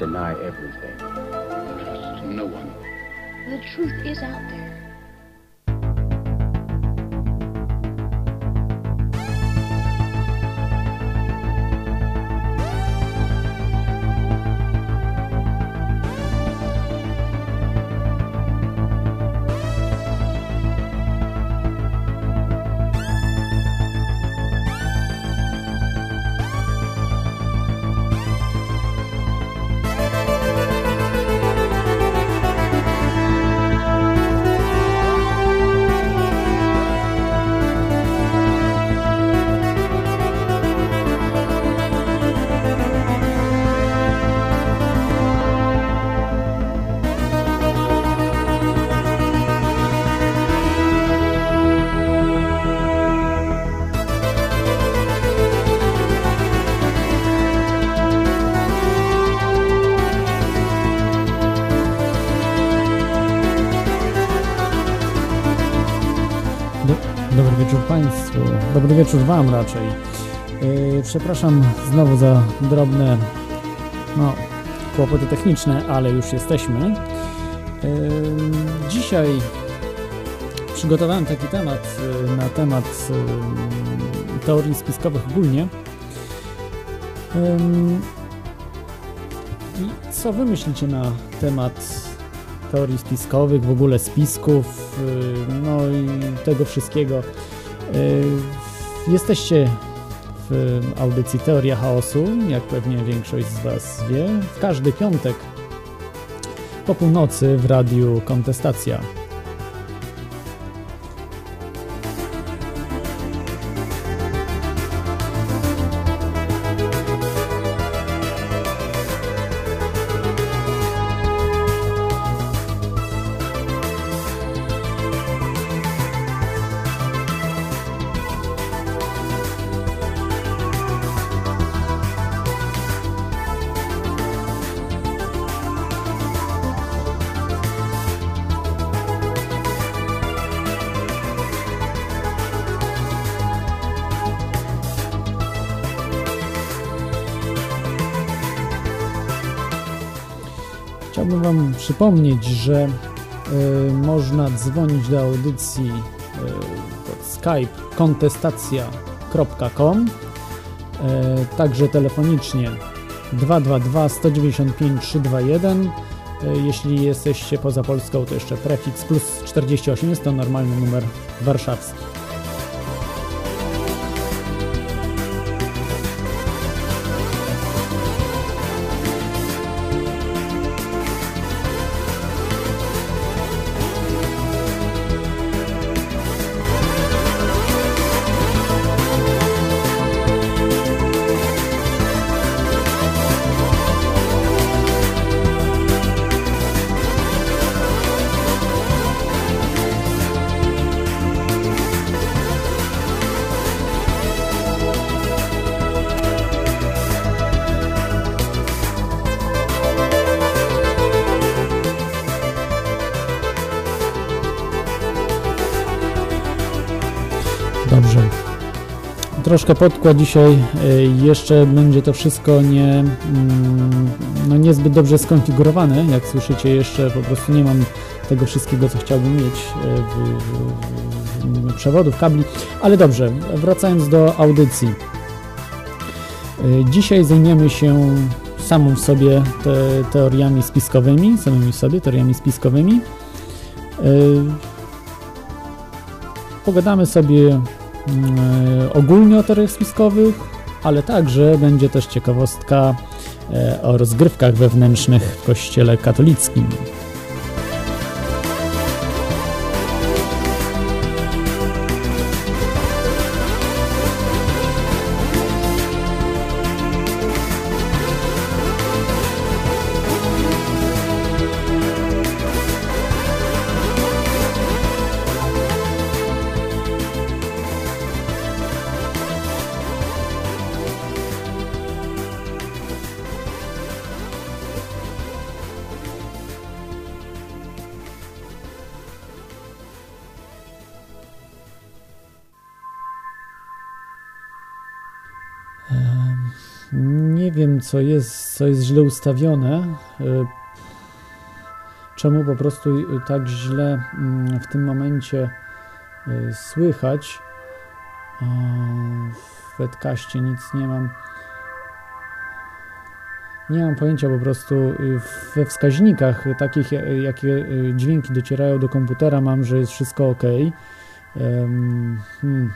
deny everything. Trust no one. The truth is out there. Wieczór Wam raczej. Yy, przepraszam znowu za drobne no, kłopoty techniczne, ale już jesteśmy. Yy, dzisiaj przygotowałem taki temat yy, na temat teorii spiskowych ogólnie. I co Wy myślicie na temat teorii spiskowych, w ogóle spisków, no i tego wszystkiego. Jesteście w audycji Teoria Chaosu, jak pewnie większość z Was wie, w każdy piątek po północy w radiu Kontestacja. Chciałbym Wam przypomnieć, że y, można dzwonić do audycji y, pod skype kontestacja.com y, także telefonicznie 222 195 321 y, jeśli jesteście poza Polską to jeszcze prefiks plus 48 jest to normalny numer warszawski Troszkę podkład dzisiaj. y, Jeszcze będzie to wszystko nie, mm, no niezbyt dobrze skonfigurowane. Jak słyszycie, jeszcze po prostu nie mam tego wszystkiego, co chciałbym mieć y, w, w, w, przewodów, kabli. Ale dobrze, wracając do audycji. Y, Dzisiaj zajmiemy się samą sobie te, teoriami spiskowymi, samymi sobie teoriami spiskowymi. Pogadamy sobie ogólnie o teoriach spiskowych, ale także będzie też ciekawostka e, o rozgrywkach wewnętrznych w kościele katolickim. Nie wiem, co jest, co jest źle ustawione. Y, czemu po prostu y, tak źle mm, w tym momencie y, słychać. W webcaście nic nie mam. Nie mam pojęcia po prostu we wskaźnikach takich, jakie dźwięki docierają do komputera, mam, że jest wszystko ok. Hmm.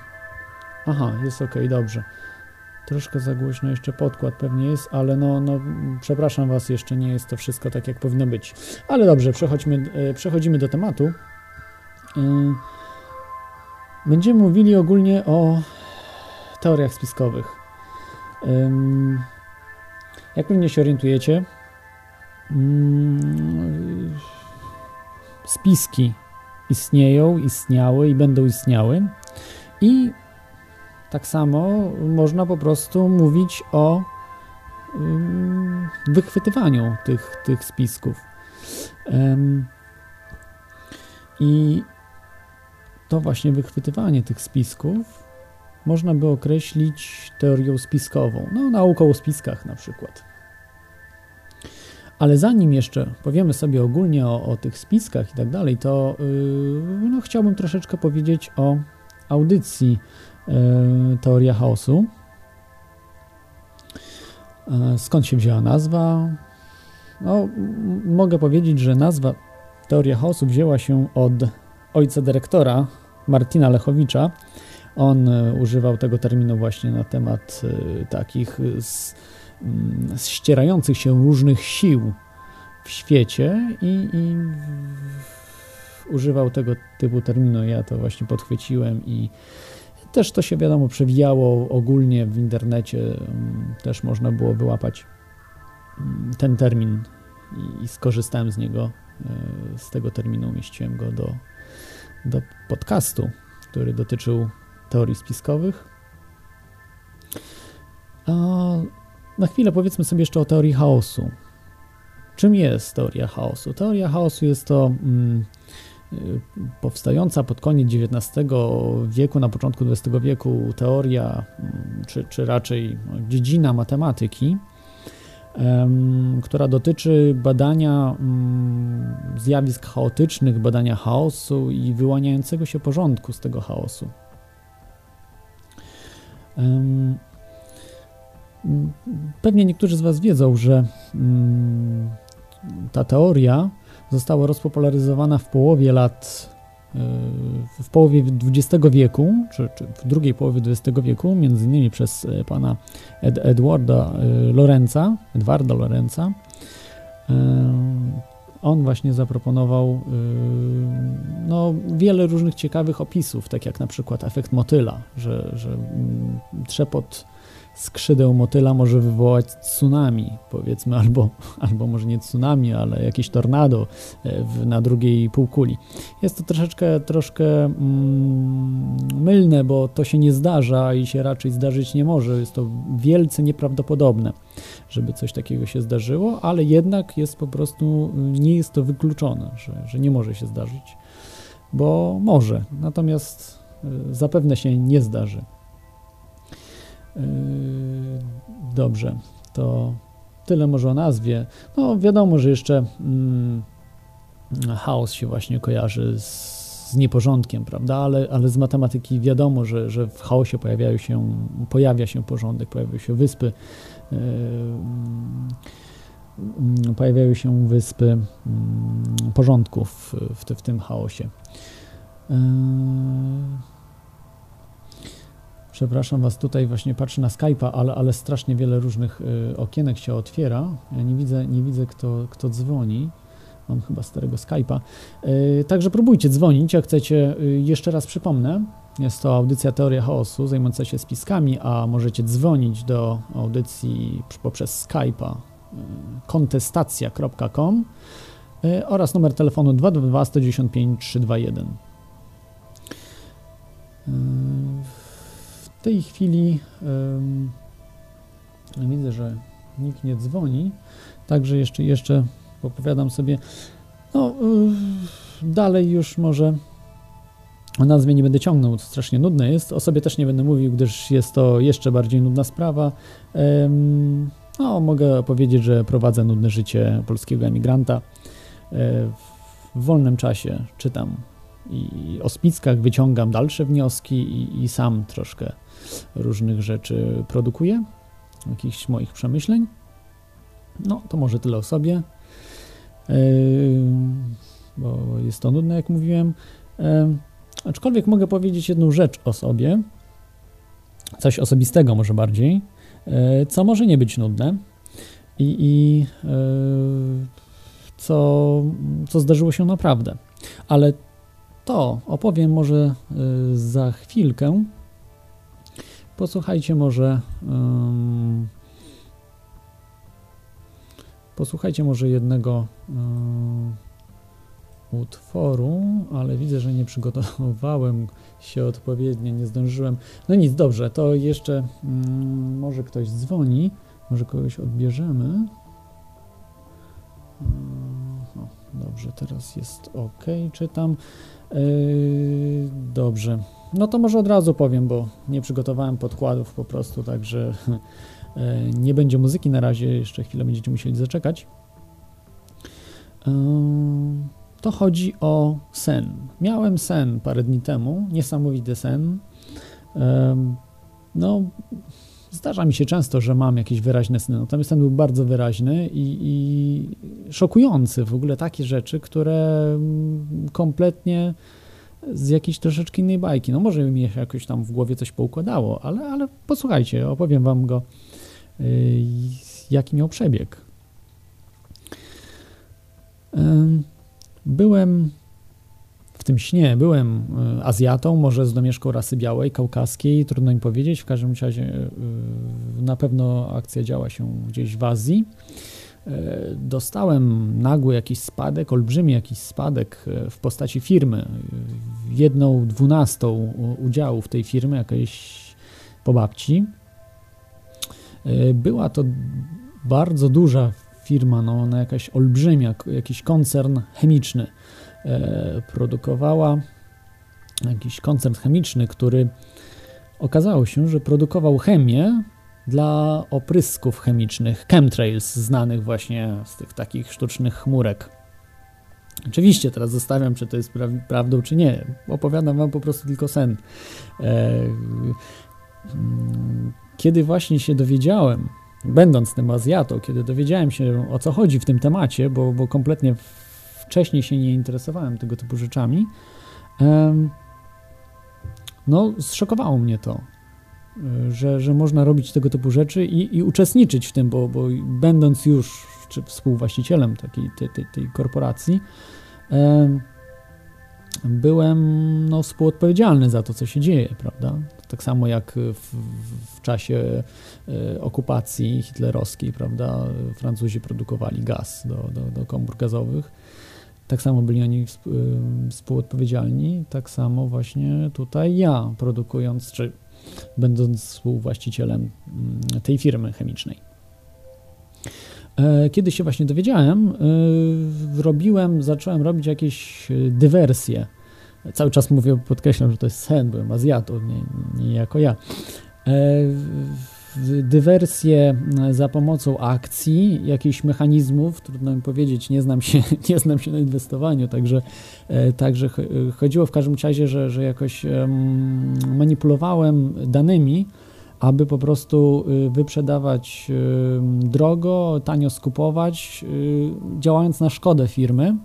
Aha, jest ok, dobrze. Troszkę za głośno jeszcze podkład pewnie jest, ale no, no przepraszam Was, jeszcze nie jest to wszystko tak, jak powinno być. Ale dobrze, przechodźmy, e, przechodzimy do tematu. E, będziemy mówili ogólnie o teoriach spiskowych. Jak pewnie się orientujecie, mm, spiski istnieją, istniały i będą istniały. I tak samo można po prostu mówić o wychwytywaniu tych, tych spisków. I to właśnie wychwytywanie tych spisków można by określić teorią spiskową, no nauką o spiskach na przykład. Ale zanim jeszcze powiemy sobie ogólnie o, o tych spiskach i tak dalej, to yy, no, chciałbym troszeczkę powiedzieć o audycji Teoria Chaosu. Yy, skąd się wzięła nazwa? No, mogę powiedzieć, że nazwa Teoria Chaosu wzięła się od ojca dyrektora Martina Lechowicza. On e, używał tego terminu właśnie na temat e, takich z, mm, ścierających się różnych sił w świecie i, i używał tego typu terminu. Ja to właśnie podchwyciłem i też to się wiadomo przewijało ogólnie w internecie. Mm, też można było wyłapać mm, ten termin i, skorzystałem z niego, e, z tego terminu umieściłem go do, do podcastu, który dotyczył teorii spiskowych. A na chwilę powiedzmy sobie jeszcze o teorii chaosu. Czym jest teoria chaosu? Teoria chaosu jest to mm, powstająca pod koniec XIX wieku, na początku XX wieku teoria, mm, czy, czy raczej dziedzina matematyki, która dotyczy badania mm, zjawisk chaotycznych, badania chaosu i wyłaniającego się porządku z tego chaosu. Pewnie niektórzy z Was wiedzą, że mm, ta teoria została rozpopularyzowana w połowie lat, e, w połowie XX wieku, czy, czy w drugiej połowie XX wieku, między innymi przez e, pana Ed, Edwarda e, Lorenza, Edwarda Lorenza. On właśnie zaproponował no, wiele różnych ciekawych opisów, tak jak na przykład efekt motyla, że, że mm, trzepot skrzydeł motyla może wywołać tsunami, powiedzmy, albo, albo może nie tsunami, ale jakieś tornado e, w, na drugiej półkuli. Jest to troszeczkę, troszkę mm, mylne, bo to się nie zdarza i się raczej zdarzyć nie może. Jest to wielce nieprawdopodobne, żeby coś takiego się zdarzyło, ale jednak jest po prostu, nie jest to wykluczone, że, że nie może się zdarzyć, bo może, natomiast e, zapewne się nie zdarzy. Yy, dobrze, to tyle może o nazwie. No wiadomo, że jeszcze mm, chaos się właśnie kojarzy z, z nieporządkiem, prawda? Ale, ale z matematyki wiadomo, że, że w chaosie pojawiają się, pojawia się porządek, pojawiają się wyspy, yy, yy, pojawiają się wyspy yy, porządków w, w, w tym chaosie. Yy, Przepraszam Was, tutaj właśnie patrzę na Skype'a, ale, ale strasznie wiele różnych y, okienek się otwiera. Ja nie widzę, nie widzę kto, kto dzwoni. Mam chyba starego Skype'a. Y, także próbujcie dzwonić, jak chcecie. Y, jeszcze raz przypomnę, jest to audycja Teoria Chaosu zajmująca się spiskami, a możecie dzwonić do audycji poprzez Skype'a kontestacja.com oraz numer telefonu 222 195 321 tej chwili widzę, że nikt nie dzwoni, także jeszcze, jeszcze opowiadam sobie. No, dalej już może o nazwie nie będę ciągnął, to strasznie nudne jest. O sobie też nie będę mówił, gdyż jest to jeszcze bardziej nudna sprawa. no, mogę powiedzieć, że prowadzę nudne życie polskiego emigranta. E, w wolnym czasie czytam i o spickach wyciągam dalsze wnioski i, i sam troszkę różnych rzeczy produkuję, jakichś moich przemyśleń. No, to może tyle o sobie, yy, bo jest to nudne, jak mówiłem. Yy, aczkolwiek mogę powiedzieć jedną rzecz o sobie, coś osobistego może bardziej, yy, co może nie być nudne i, i co, co zdarzyło się naprawdę. Ale to opowiem może za chwilkę. Posłuchajcie może. Um, posłuchajcie może jednego um, utworu, ale widzę, że nie przygotowałem się odpowiednio, nie zdążyłem. No nic, dobrze, to jeszcze um, może ktoś dzwoni, może kogoś odbierzemy. No, dobrze, teraz jest ok, czytam. Yy, dobrze. No to może od razu powiem, bo nie przygotowałem podkładów po prostu, także e, nie będzie muzyki na razie, jeszcze chwilę będziecie musieli zaczekać. E, to chodzi o sen. Miałem sen parę dni temu, niesamowity sen. No, zdarza mi się często, że mam jakieś wyraźne sny. Natomiast ten był bardzo wyraźny i, i szokujący. W ogóle takie rzeczy, które mm, kompletnie z jakiejś troszeczkę innej bajki. No może mi się jakoś tam w głowie coś poukładało, ale, ale posłuchajcie, opowiem wam go, yy, jaki miał przebieg. Byłem w tym śnie, byłem yy, Azjatą, może z domieszką rasy białej, kaukaskiej, trudno mi powiedzieć, w każdym razie yy, na pewno akcja działa się gdzieś w Azji. E, dostałem nagły jakiś spadek, olbrzymi jakiś spadek e, w postaci firmy. Jedną dwunastą udziału w tej firmie, jakiejś po babci. E, była to bardzo duża firma, no, ona jakaś olbrzymia, jakiś koncern chemiczny. Produkowała jakiś koncern chemiczny, który okazało się, że produkował chemię dla oprysków chemicznych, chemtrails, znanych właśnie z tych takich sztucznych chmurek. Oczywiście, teraz zostawiam, czy to jest pra prawdą, czy nie. Opowiadam wam po prostu tylko sen. E, mm, kiedy właśnie się dowiedziałem, będąc tym Azjatą, kiedy dowiedziałem się o co chodzi w tym temacie, bo, bo kompletnie wcześniej się nie interesowałem tego typu rzeczami, no zszokowało mnie to że, że można robić tego typu rzeczy i, i uczestniczyć w tym, bo, bo będąc już czy współwłaścicielem takiej tej, tej, tej korporacji, byłem no, współodpowiedzialny za to, co się dzieje, prawda? Tak samo jak w, w czasie e, okupacji hitlerowskiej, prawda, Francuzi produkowali gaz do, do, do komór gazowych. Tak samo byli oni współodpowiedzialni, tak samo właśnie tutaj ja, produkując, czy będąc współwłaścicielem tej firmy chemicznej. E, kiedy się właśnie dowiedziałem, e, robiłem, zacząłem robić jakieś e, dywersje. Cały czas mówię, podkreślam, że to jest sen, byłem Azjatą, nie, nie jako ja dywersję e, za pomocą akcji, jakichś mechanizmów, trudno mi powiedzieć, nie znam się, nie znam się na inwestowaniu, także, e, także chodziło w każdym razie, że, że jakoś manipulowałem danymi, aby po prostu y, wyprzedawać drogo, tanio skupować, y, działając na szkodę firmy,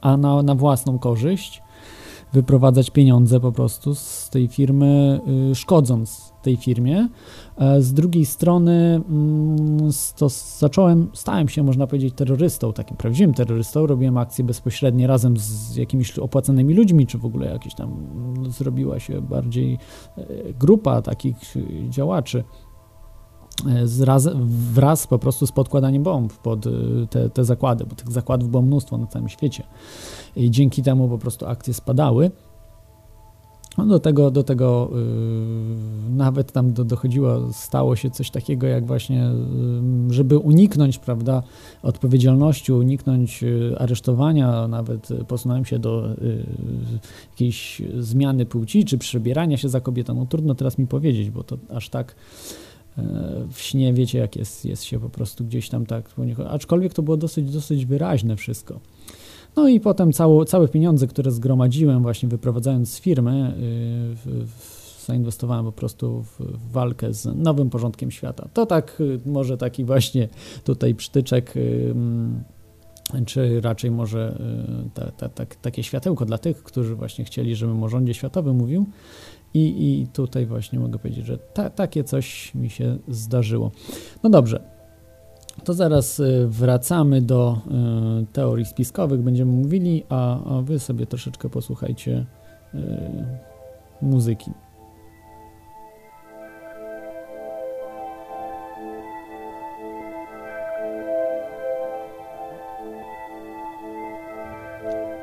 a na, na własną korzyść, wyprowadzać pieniądze po prostu z tej firmy, y, szkodząc tej firmie. E, z drugiej strony mm, to zacząłem, stałem się, można powiedzieć, terrorystą, takim prawdziwym terrorystą. Robiłem akcje bezpośrednie razem z jakimiś opłacanymi ludźmi, czy w ogóle jakieś tam mm, zrobiła się bardziej e, grupa takich działaczy. E, wraz, wraz po prostu z podkładaniem bomb pod te, te zakłady, bo tych zakładów było mnóstwo na całym świecie. I dzięki temu po prostu akcje spadały. No do tego, do tego yy, nawet tam do, dochodziło, stało się coś takiego jak właśnie, yy, żeby uniknąć, prawda, odpowiedzialności, uniknąć yy, aresztowania, nawet posunąłem się do yy, jakiejś zmiany płci, czy przebierania się za kobietą. No trudno teraz mi powiedzieć, bo to aż tak w śnie wiecie, jak jest, jest się po prostu gdzieś tam tak, aczkolwiek to było dosyć, dosyć wyraźne wszystko. No i potem cało, całe pieniądze, które zgromadziłem właśnie wyprowadzając z firmy, yy, zainwestowałem po prostu w, w, walkę z nowym porządkiem świata. To tak, yy, może taki właśnie tutaj przytyczek, yy, czy raczej może yy, ta, ta, ta, takie światełko dla tych, którzy właśnie chcieli, żebym o rządzie światowym mówił. I, I tutaj właśnie mogę powiedzieć, że ta, takie coś mi się zdarzyło. No dobrze, to zaraz y, wracamy do y, teorii spiskowych, będziemy mówili, a, a wy sobie troszeczkę posłuchajcie y, muzyki.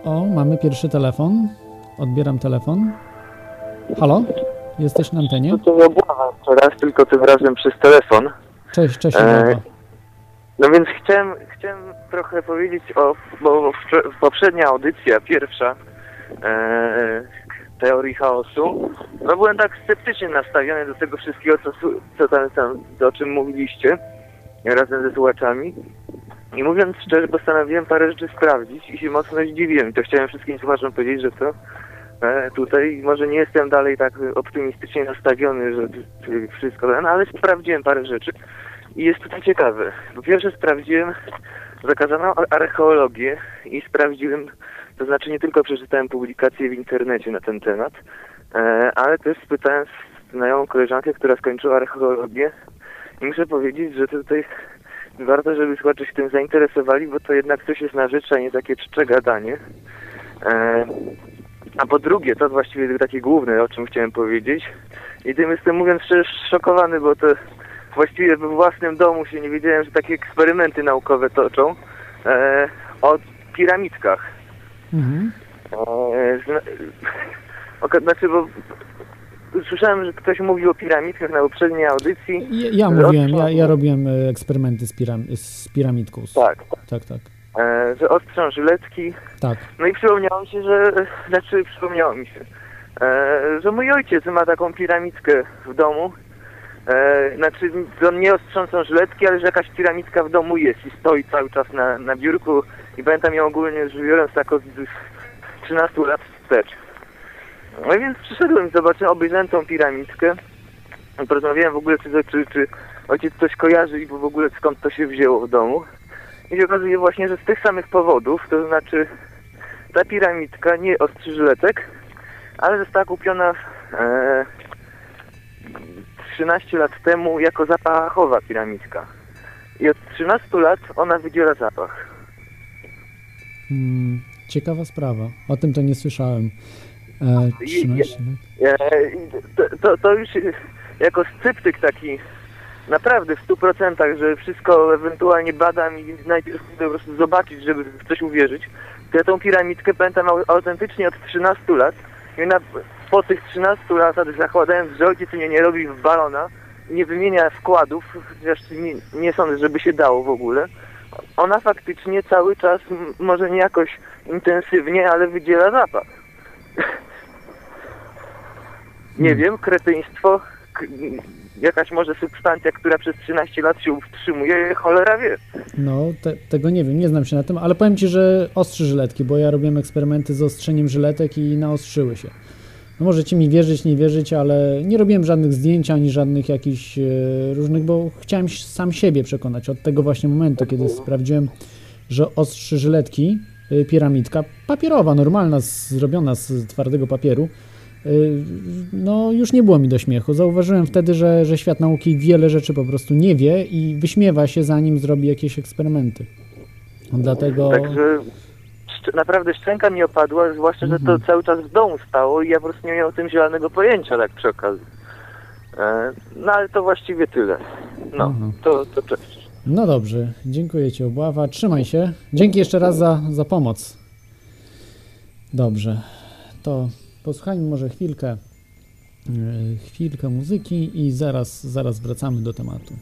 O, mamy pierwszy telefon. Odbieram telefon. Halo? Jesteś na antenie? No to obława raz, tylko tym razem przez telefon. Cześć, cześć. E, no więc chciałem, chciałem trochę powiedzieć o, bo poprzednia audycja, pierwsza e, teorii chaosu, no byłem tak sceptycznie nastawiony do tego wszystkiego, co, co tam, tam, o czym mówiliście razem ze słuchaczami. I mówiąc szczerze, postanowiłem parę rzeczy sprawdzić i się mocno zdziwiłem. I to chciałem wszystkim słuchaczom powiedzieć, że to e, tutaj może nie jestem dalej tak optymistycznie nastawiony, że wszystko, no ale sprawdziłem parę rzeczy. I jest tutaj ciekawe. Po pierwsze sprawdziłem zakazaną archeologię i sprawdziłem, to znaczy nie tylko przeczytałem publikacje w internecie na ten temat, e, ale też spytałem znajomą koleżankę, która skończyła archeologię i muszę powiedzieć, że tutaj warto, żeby słuchacze się tym zainteresowali, bo to jednak coś jest na rzecz, a nie takie czcze gadanie. E, a po drugie, to właściwie takie główne, o czym chciałem powiedzieć. I tym jestem mówiąc szczerze szokowany, bo to właściwie we własnym domu się nie wiedziałem, że takie eksperymenty naukowe toczą e, o piramidkach. Mhm. E, zna, znaczy, bo słyszałem, że ktoś mówił o piramidkach na poprzedniej audycji. Ja, ja mówiłem, ja, ja robiłem e, eksperymenty z, piram z piramidką. Tak. Tak, tak. E, że ostrzą żyletki. Tak. No i przypomniało mi się, że, znaczy przypomniało mi się, e, że mój ojciec ma taką piramidkę w domu E, znaczy, on nie ostrząsą żyletki, ale że jakaś piramidka w domu jest i stoi cały czas na, na biurku i pamiętam ją ogólnie rzecz biorąc tak od 13 lat wstecz. No więc przyszedłem i zobaczyłem, obejrzałem tą piramidkę. Porozmawiałem w ogóle, czy, czy, czy ojciec coś kojarzy i w ogóle skąd to się wzięło w domu. I się okazuje właśnie, że z tych samych powodów, to znaczy ta piramidka nie ostrzy żyletek, ale została kupiona e, 13 lat temu jako zapachowa piramidka. I od 13 lat ona wydziela zapach. Hmm, ciekawa sprawa. O tym to nie słyszałem. E, 13 lat. To, to, to już jako sceptyk taki naprawdę w 100%, że wszystko ewentualnie badam i najpierw chcę po prostu zobaczyć, żeby w coś uwierzyć. To ja tą piramidkę pamiętam autentycznie od 13 lat. I ona po tych 13 latach zakładając, że ojciec mnie nie robi w balona, nie wymienia wkładów, chociaż nie, nie sądzę, żeby się dało w ogóle, ona faktycznie cały czas, może nie jakoś intensywnie, ale wydziela zapach. nie hmm. wiem, kretyństwo, jakaś może substancja, która przez 13 lat się utrzymuje, cholera wie. No, te, tego nie wiem, nie znam się na tym, ale powiem Ci, że ostrzy żyletki, bo ja robiłem eksperymenty z ostrzeniem żyletek i naostrzyły się. No możecie mi wierzyć, nie wierzyć, ale nie robiłem żadnych zdjęć ani żadnych jakichś e, różnych, bo chciałem sam siebie przekonać od tego właśnie momentu, kiedy sprawdziłem, że ostrzy żyletki, e, piramidka papierowa, normalna, zrobiona z twardego papieru, e, no już nie było mi do śmiechu. Zauważyłem wtedy, że, że świat nauki wiele rzeczy po prostu nie wie i wyśmiewa się zanim zrobi jakieś eksperymenty. Dlatego... Także naprawdę szczęka mi opadła, zwłaszcza, że to mhm. cały czas w domu stało i ja po prostu nie miałem o tym zielonego pojęcia tak przy okazji. E, no ale to właściwie tyle. No, mhm. to, to cześć. No dobrze, dziękuję Ci Obława, trzymaj się. Dzięki jeszcze raz za, za pomoc. Dobrze, to posłuchajmy może chwilkę, e, chwilkę muzyki i zaraz, zaraz wracamy do tematu.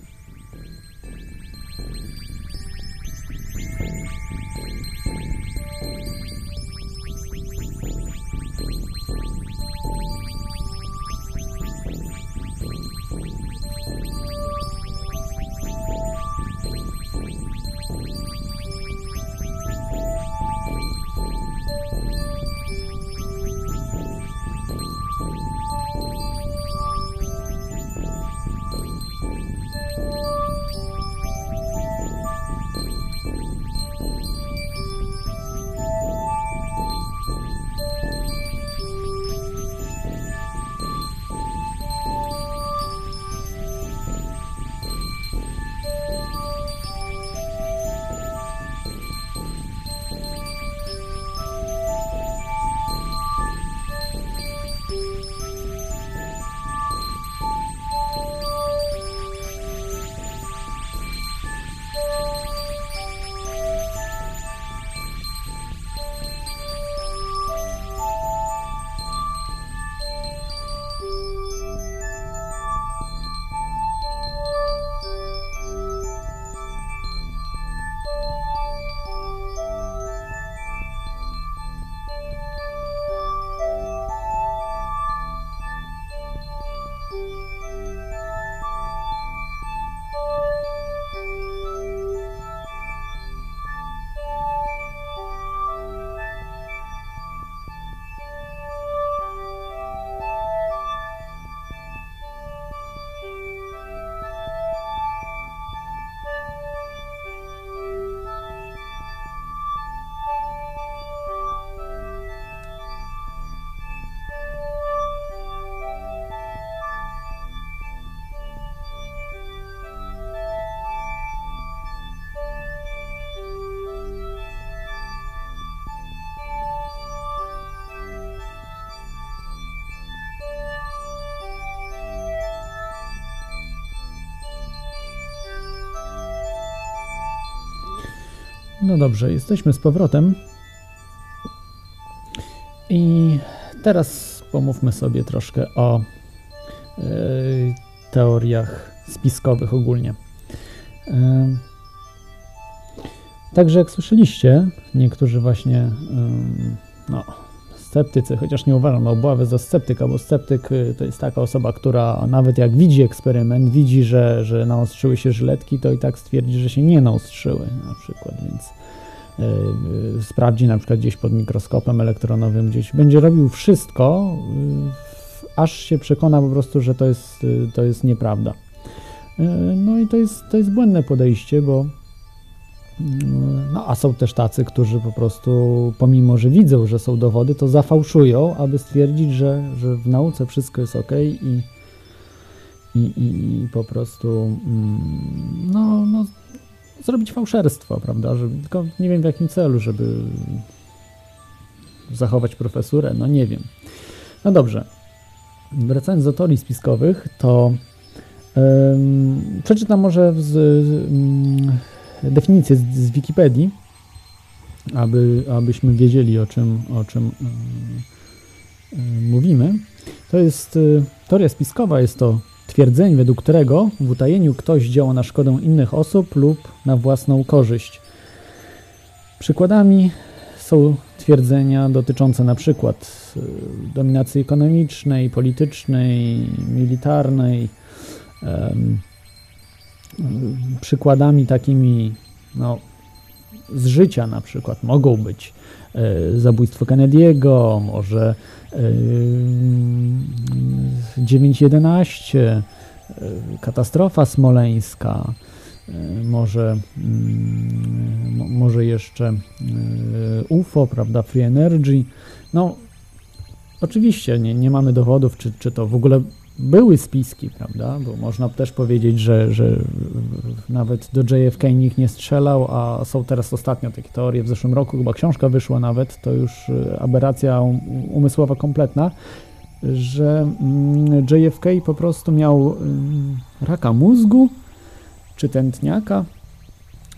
No dobrze, jesteśmy z powrotem. I teraz pomówmy sobie troszkę o e, teoriach spiskowych ogólnie. E, Także jak słyszeliście, niektórzy właśnie ym, no, sceptycy, chociaż nie uważam obawy za sceptyka, bo sceptyk y, to jest taka osoba, która nawet jak widzi eksperyment, widzi, że, że naostrzyły się żyletki, to i tak stwierdzi, że się nie naostrzyły na przykład, więc yy, sprawdzi na przykład gdzieś pod mikroskopem elektronowym, gdzieś będzie robił wszystko, yy, aż się przekona po prostu, że to jest, yy, to jest nieprawda. Yy, no i to jest, to jest błędne podejście, bo no, a są też tacy, którzy po prostu, pomimo że widzą, że są dowody, to zafałszują, aby stwierdzić, że, że w nauce wszystko jest ok i, i, i, po prostu mm, no, no, zrobić fałszerstwo, prawda? Żeby, tylko nie wiem w jakim celu, żeby zachować profesurę, no nie wiem. No dobrze. Wracając do teorii spiskowych, to ym, przeczytam może z, ym, definicję z, z Wikipedii, aby, abyśmy wiedzieli o czym, o czym yy, yy, mówimy. To jest yy, teoria spiskowa, jest to twierdzenie, według którego w utajeniu ktoś działa na szkodę innych osób lub na własną korzyść. Przykładami są twierdzenia dotyczące na przykład dominacji ekonomicznej, politycznej, militarnej, przykładami takimi no, z życia na przykład mogą być e, zabójstwo Kennedy'ego, może e, 9.11, e, katastrofa smoleńska, e, może, mm, może jeszcze e, UFO, prawda, Free Energy. No, oczywiście nie, nie mamy dowodów, czy, czy to w ogóle były spiski, prawda? Bo można też powiedzieć, że, że nawet do JFK nikt nie strzelał, a są teraz ostatnio takie teorie, w zeszłym roku chyba książka wyszła nawet, to już y, aberracja umysłowa kompletna, że mm, JFK po prostu miał y, raka mózgu czy tętniaka,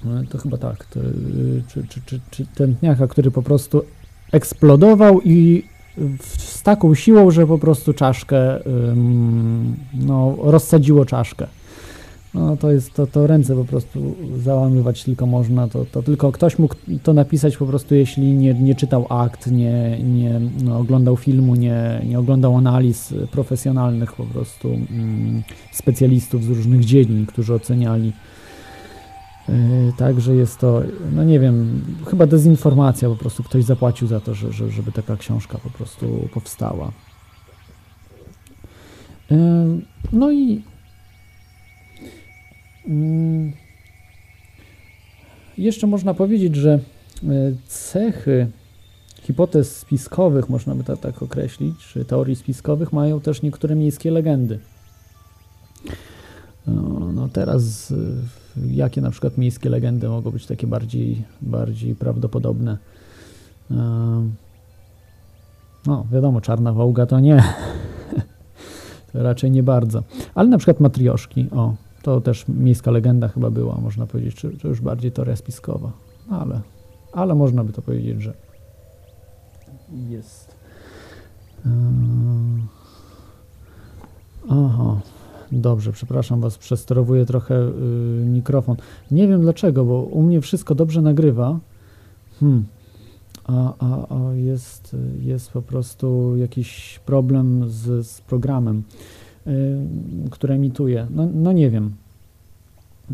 no, to chyba tak, to, y, czy, czy, czy, czy tętniaka, który po prostu eksplodował i z taką siłą, że po prostu czaszkę, no, rozsadziło czaszkę. No to jest, to, to ręce po prostu załamywać tylko można, to, to tylko ktoś mógł to napisać po prostu, jeśli nie, nie czytał akt, nie, nie no, oglądał filmu, nie, nie oglądał analiz profesjonalnych po prostu mm, specjalistów z różnych dziedzin, którzy oceniali także jest to, no nie wiem, chyba dezinformacja, po prostu ktoś zapłacił za to, że, że, żeby taka książka po prostu powstała. Yy, no i yy, jeszcze można powiedzieć, że cechy hipotez spiskowych, można by to tak określić, czy teorii spiskowych, mają też niektóre miejskie legendy. No, no teraz jakie na przykład miejskie legendy mogą być takie bardziej, bardziej prawdopodobne. No, wiadomo, czarna wołga to nie. to raczej nie bardzo. Ale na przykład matrioszki, o, to też miejska legenda chyba była, można powiedzieć, czy, czy już bardziej teoria spiskowa. Ale, ale można by to powiedzieć, że jest. Aha. Dobrze, przepraszam Was, przesterowuję trochę y, mikrofon. Nie wiem dlaczego, bo u mnie wszystko dobrze nagrywa. Hmm. A, a, a jest, jest po prostu jakiś problem z, z programem, y, który emituje. No, no nie wiem. Y,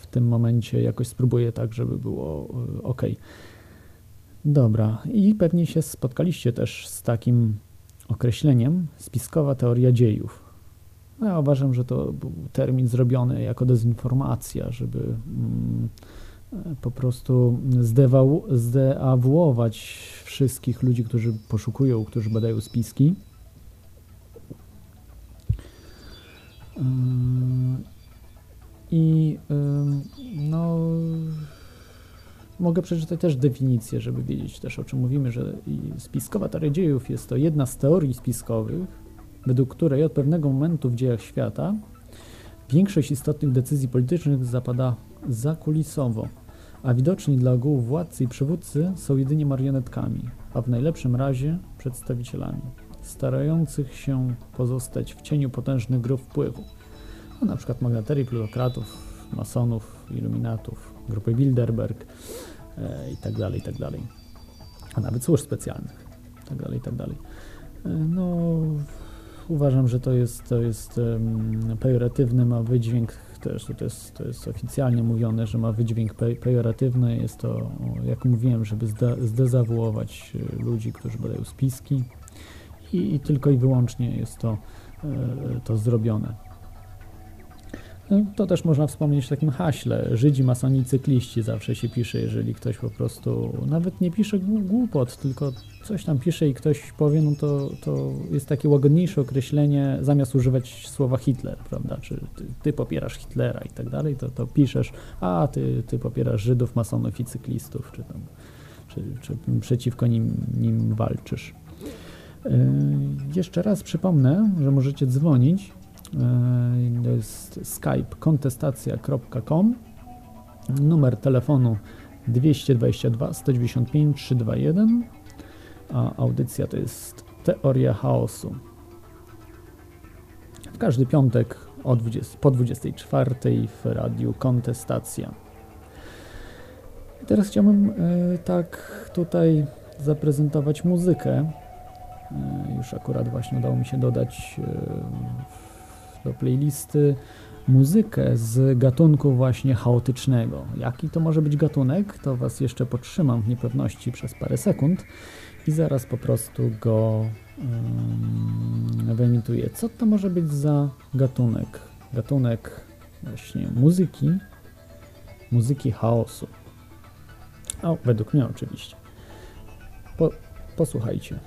w tym momencie jakoś spróbuję tak, żeby było ok. Dobra, i pewnie się spotkaliście też z takim określeniem spiskowa teoria dziejów. No ja uważam, że to był termin zrobiony jako dezinformacja, żeby mm, po prostu zdewał, zdeawuować wszystkich ludzi, którzy poszukują, którzy badają spiski. Yy, I yy, no, mogę przeczytać też definicję, żeby wiedzieć też o czym mówimy, że spiskowa teoria dziejów jest to jedna z teorii spiskowych, według której od pewnego momentu w dziejach świata większość istotnych decyzji politycznych zapada zakulisowo. a widoczni dla ogółu władcy i przywódcy są jedynie marionetkami, a w najlepszym razie przedstawicielami, starających się pozostać w cieniu potężnych grup wpływu, no, na przykład magnaterii, plutokratów, masonów, iluminatów, grupy Bilderberg e, i tak dalej, i tak a nawet służb specjalnych, i tak dalej, i dalej. E, no, uważam, że to jest, to jest um, pejoratywny, ma wydźwięk też, to jest, to jest oficjalnie mówione, że ma wydźwięk pe pejoratywny, jest to, jak mówiłem, żeby zde zdezawuować e, ludzi, którzy badają spiski i, i tylko i wyłącznie jest to, e, to zrobione. To też można wspomnieć w takim haśle. Żydzi, masoni, cykliści zawsze się pisze, jeżeli ktoś po prostu nawet nie pisze głupot, tylko coś tam pisze i ktoś powie, no to, to jest takie łagodniejsze określenie, zamiast używać słowa Hitler, prawda? Czy ty, ty popierasz Hitlera i tak dalej, to, to piszesz, a ty, ty popierasz Żydów, masonów i cyklistów, czy tam, czy, czy przeciwko nim, nim walczysz. Yy, jeszcze raz przypomnę, że możecie dzwonić jest skype kontestacja.com numer telefonu 222 195 321 a audycja to jest Teoria Chaosu. W każdy piątek o 20, po 24 w radiu Kontestacja. Teraz chciałbym y, tak tutaj zaprezentować muzykę. Y, już akurat właśnie udało mi się dodać y, do playlisty muzykę z gatunku właśnie chaotycznego. Jaki to może być gatunek, to Was jeszcze podtrzymam w niepewności przez parę sekund i zaraz po prostu go um, wyemituję. Co to może być za gatunek? Gatunek właśnie muzyki, muzyki chaosu. O, według mnie oczywiście. Po, posłuchajcie.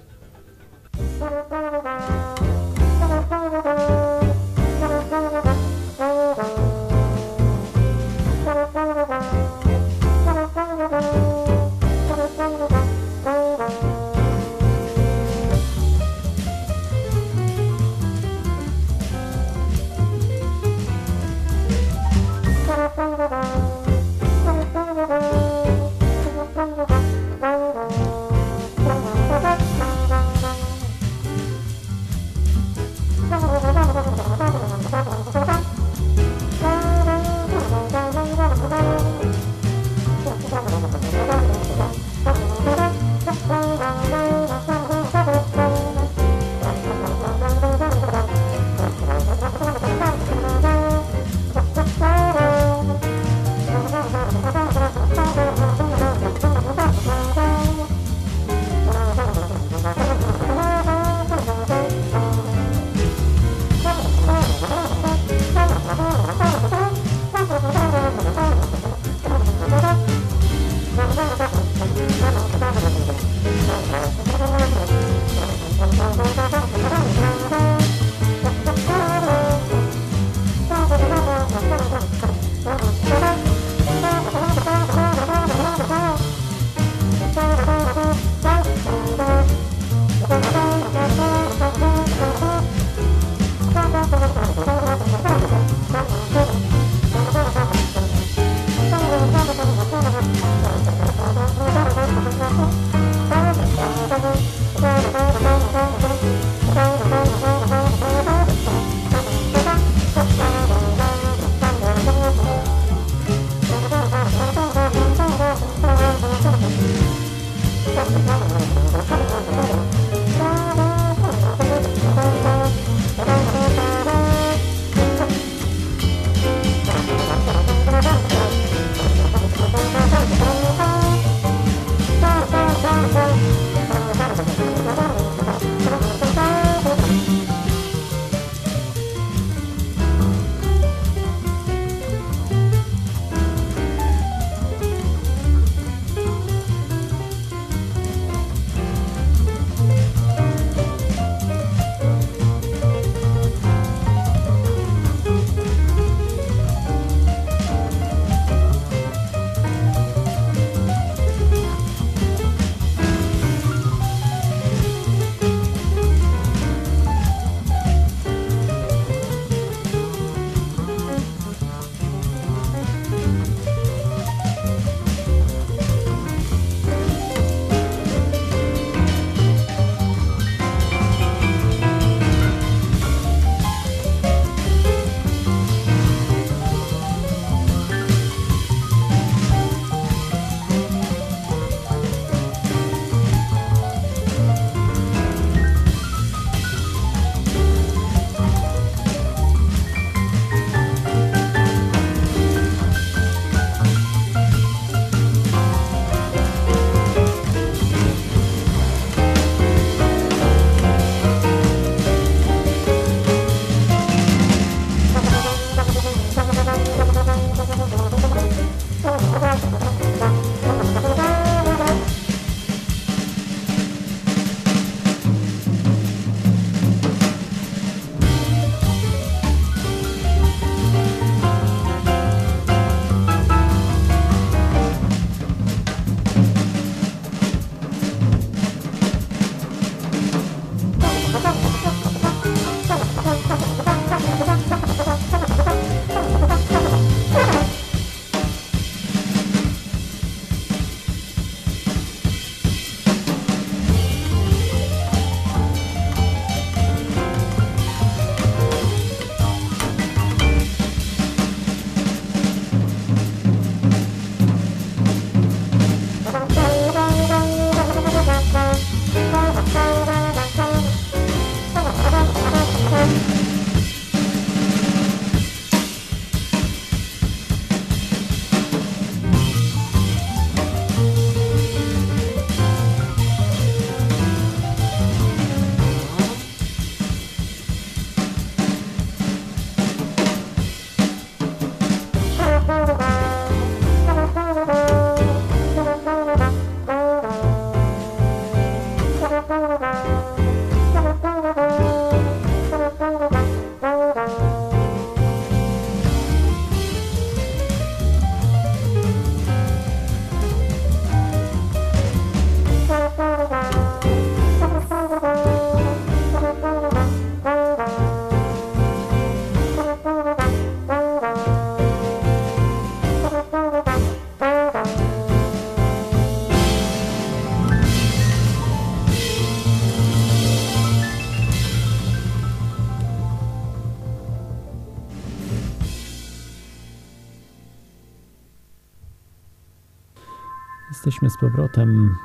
Jesteśmy z powrotem.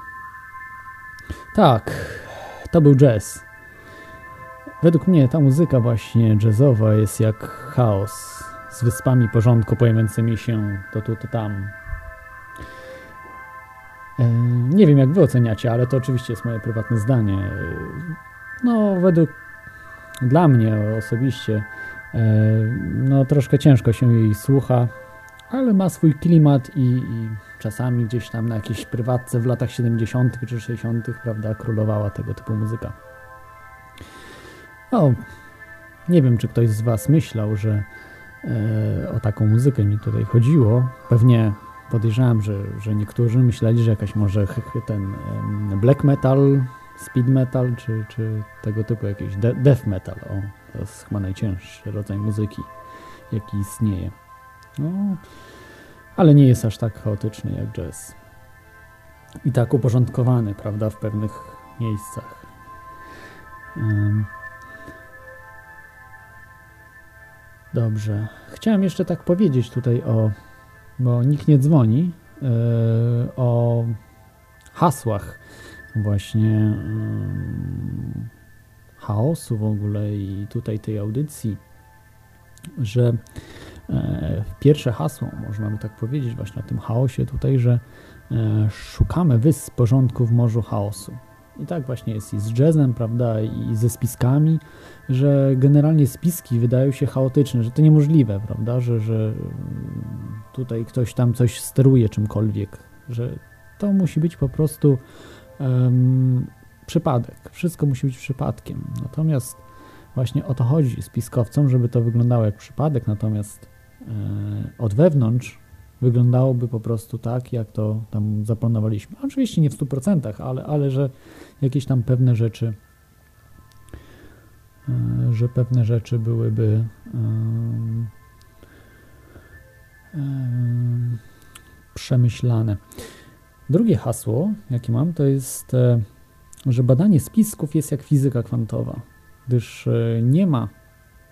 Tak, to był jazz. Według mnie ta muzyka właśnie jazzowa jest jak chaos z wyspami porządku pojawiającymi się to tu, to tam. E, nie wiem, jak wy oceniacie, ale to oczywiście jest moje prywatne zdanie. No, według dla mnie osobiście, e, no troszkę ciężko się jej słucha, ale ma swój klimat i, i czasami gdzieś tam na jakiejś prywatce w latach 70. czy 60., prawda, królowała tego typu muzyka. No, nie wiem, czy ktoś z Was myślał, że e, o taką muzykę mi tutaj chodziło. Pewnie podejrzewam, że, że niektórzy myśleli, że jakaś może ten black metal, speed metal, czy, czy tego typu jakiś de death metal. O, to jest chyba najcięższy rodzaj muzyki, jaki istnieje. No, ale nie jest aż tak chaotyczny jak jazz. I tak uporządkowany, prawda, w pewnych miejscach. Um. Dobrze. Chciałem jeszcze tak powiedzieć tutaj o, bo nikt nie dzwoni, yy, o hasłach właśnie yy, chaosu w ogóle i tutaj tej audycji, że pierwsze hasło, można by tak powiedzieć, właśnie o tym chaosie tutaj, że e, szukamy wysp porządku w morzu chaosu. I tak właśnie jest i z jazzem, prawda, i ze spiskami, że generalnie spiski wydają się chaotyczne, że to niemożliwe, prawda, że, że tutaj ktoś tam coś steruje czymkolwiek, że to musi być po prostu um, przypadek. Wszystko musi być przypadkiem. Natomiast właśnie o to chodzi spiskowcom, żeby to wyglądało jak przypadek, natomiast E, od wewnątrz wyglądałoby po prostu tak, jak to tam zaplanowaliśmy. Oczywiście nie w 100%, ale, ale że jakieś tam pewne rzeczy e, że pewne rzeczy byłyby przemyślane. Drugie hasło, jakie mam, to jest, e, że badanie spisków jest jak fizyka kwantowa, gdyż nie ma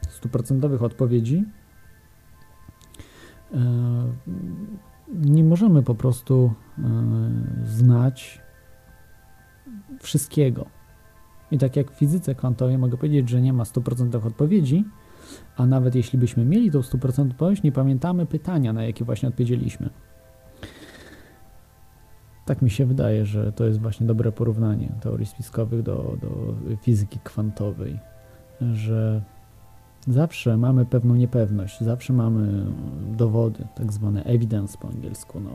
stuprocentowych odpowiedzi E, nie możemy po prostu e, znać wszystkiego. I tak jak w fizyce kwantowej mogę powiedzieć, że nie ma 100% odpowiedzi, a nawet jeśli byśmy mieli tą 100% odpowiedź, nie pamiętamy pytania, na jakie właśnie odpowiedzieliśmy. Tak mi się wydaje, że to jest właśnie dobre porównanie teorii spiskowych do, do fizyki kwantowej, że Zawsze mamy pewną niepewność, zawsze mamy dowody, tak zwane evidence po angielsku, no,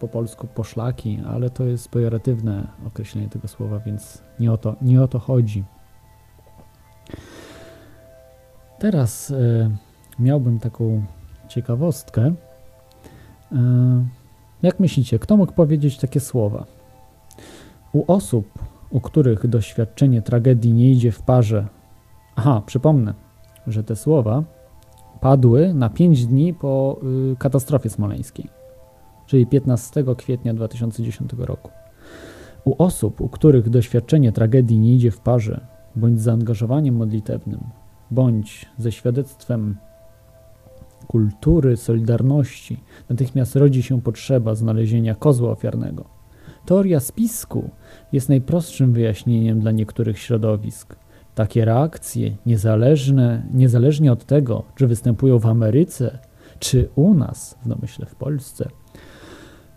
po polsku poszlaki, ale to jest pejoratywne określenie tego słowa, więc nie o to, nie o to chodzi. Teraz y, miałbym taką ciekawostkę. Y, jak myślicie, kto mógł powiedzieć takie słowa? U osób, u których doświadczenie tragedii nie idzie w parze. Aha, przypomnę, że te słowa padły na 5 dni po y, katastrofie smoleńskiej, czyli 15 kwietnia 2010 roku. U osób, u których doświadczenie tragedii nie idzie w parze, bądź z zaangażowaniem modlitewnym, bądź ze świadectwem kultury, solidarności, natychmiast rodzi się potrzeba znalezienia kozła ofiarnego. Teoria spisku jest najprostszym wyjaśnieniem dla niektórych środowisk, takie reakcje, niezależne, niezależnie od tego, czy występują w Ameryce, czy u nas, w domyśle w Polsce,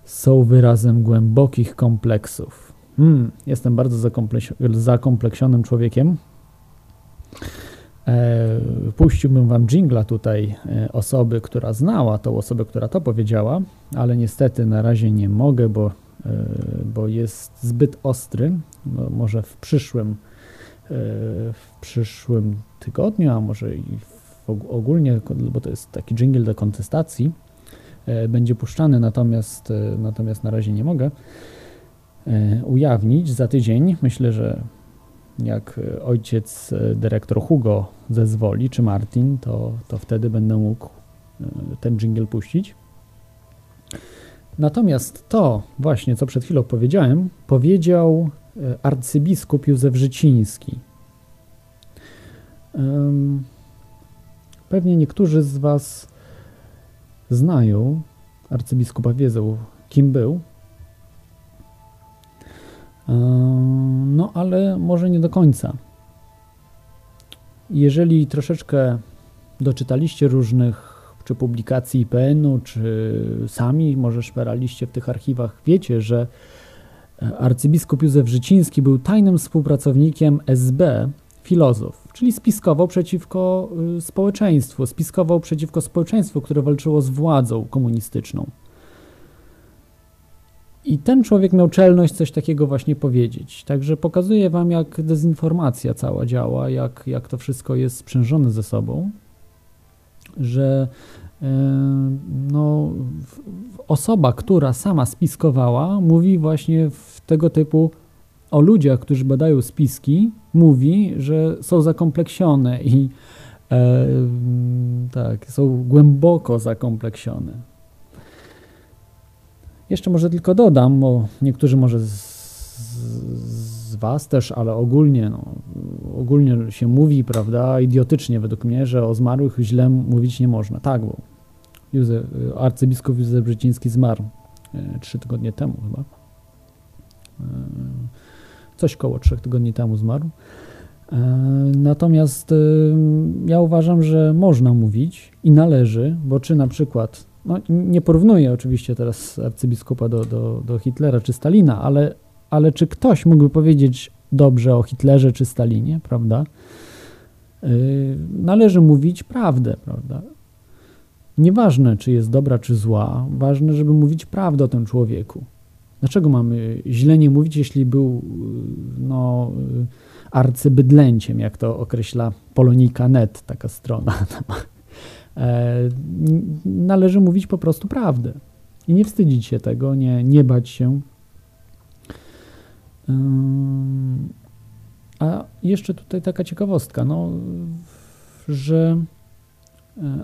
są wyrazem głębokich kompleksów. Hmm, jestem bardzo zakompleksionym człowiekiem. E, puściłbym wam jingla tutaj e, osoby, która znała tą osobę, która to powiedziała, ale niestety na razie nie mogę, bo, e, bo jest zbyt ostry. No, może w przyszłym w przyszłym tygodniu, a może i ogólnie, bo to jest taki jingle do kontestacji, e, będzie puszczany, natomiast, e, natomiast na razie nie mogę e, ujawnić. Za tydzień myślę, że jak ojciec dyrektor Hugo zezwoli, czy Martin, to, to wtedy będę mógł ten jingle puścić. Natomiast to właśnie, co przed chwilą powiedziałem, powiedział E, arcybiskup Józef Życiński. Pewnie niektórzy z Was znają arcybiskupa, wiedzą kim był. No, ale może nie do końca. Jeżeli troszeczkę doczytaliście różnych czy publikacji IPN-u, czy sami może szperaliście w tych archiwach, wiecie, że e, arcybiskup Józef Życiński był tajnym współpracownikiem SB, filozof, czyli spiskował przeciwko y, społeczeństwu, spiskował przeciwko społeczeństwu, które walczyło z władzą komunistyczną. I ten człowiek miał czelność coś takiego właśnie powiedzieć. Także pokazuje wam, jak dezinformacja cała działa, jak, jak to wszystko jest sprzężone ze sobą, że no, osoba, która sama spiskowała, mówi właśnie w tego typu o ludziach, którzy badają spiski, mówi, że są zakompleksione i e, tak, są głęboko zakompleksione. Jeszcze może tylko dodam, bo niektórzy może z, z Was też, ale ogólnie, no, ogólnie się mówi, prawda, idiotycznie według mnie, że o zmarłych źle mówić nie można. Tak, bo Józef, arcybiskup Józef Brzeziński zmarł e, trzy tygodnie temu chyba. E, coś koło trzech tygodni temu zmarł. E, natomiast ja uważam, że można mówić i należy, bo czy na przykład no, nie porównuję oczywiście teraz arcybiskupa do, do, do Hitlera czy Stalina, ale, ale czy ktoś mógłby powiedzieć dobrze o Hitlerze czy Stalinie, prawda? Należy mówić prawdę, prawda? Nieważne, czy jest dobra, czy zła, ważne, żeby mówić prawdę o tym człowieku. Dlaczego mamy źle nie mówić, jeśli był no, arcybydlęciem, jak to określa Polonika.net, taka strona E, należy mówić po prostu prawdę i nie wstydzić się tego, nie, nie bać się. A jeszcze tutaj taka ciekawostka, no, że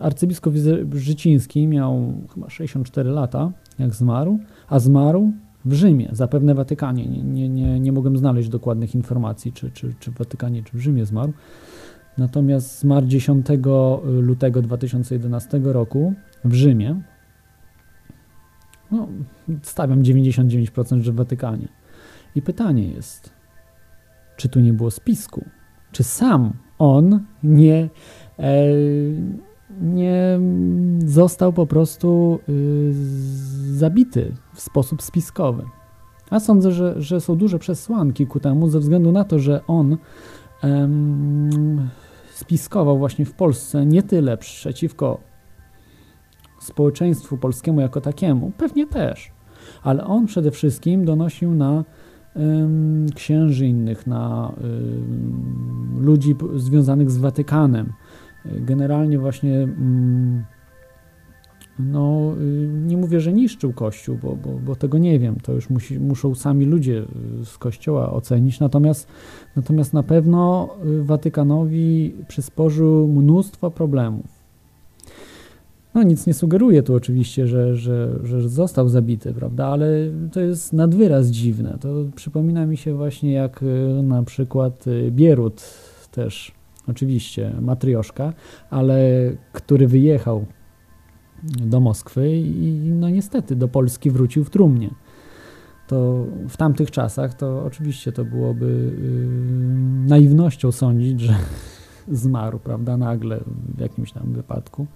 arcybiskup Życiński miał chyba 64 lata, jak zmarł, a zmarł w Rzymie, zapewne w Watykanie. Nie, nie, nie, nie mogłem znaleźć dokładnych informacji, czy, czy, czy w Watykanie, czy w Rzymie zmarł. Natomiast zmarł 10 lutego 2011 roku w Rzymie. No, stawiam 99%, że w Watykanie. I pytanie jest, czy tu nie było spisku? Czy sam on nie, e, nie został po prostu y, zabity w sposób spiskowy? A sądzę, że, że są duże przesłanki ku temu, ze względu na to, że on spiskował właśnie w Polsce nie tyle przeciwko społeczeństwu polskiemu jako takiemu, pewnie też, ale on przede wszystkim donosił na księży innych, na ludzi związanych z Watykanem. Generalnie właśnie no, y, nie mówię, że niszczył Kościół, bo, bo, bo tego nie wiem, to już musi, muszą sami ludzie y, z Kościoła ocenić, natomiast, natomiast na pewno y, Watykanowi przysporzył mnóstwo problemów. No nic nie sugeruje tu oczywiście, że, że, że został zabity, prawda, ale to jest nadwyraz dziwne. To przypomina mi się właśnie jak na przykład Bierut też, oczywiście matrioszka, ale który wyjechał do Moskwy i no niestety do Polski wrócił w trumnie. To w tamtych czasach to oczywiście to byłoby yy, naiwnością sądzić, że zmarł, prawda, nagle w jakimś tam wypadku.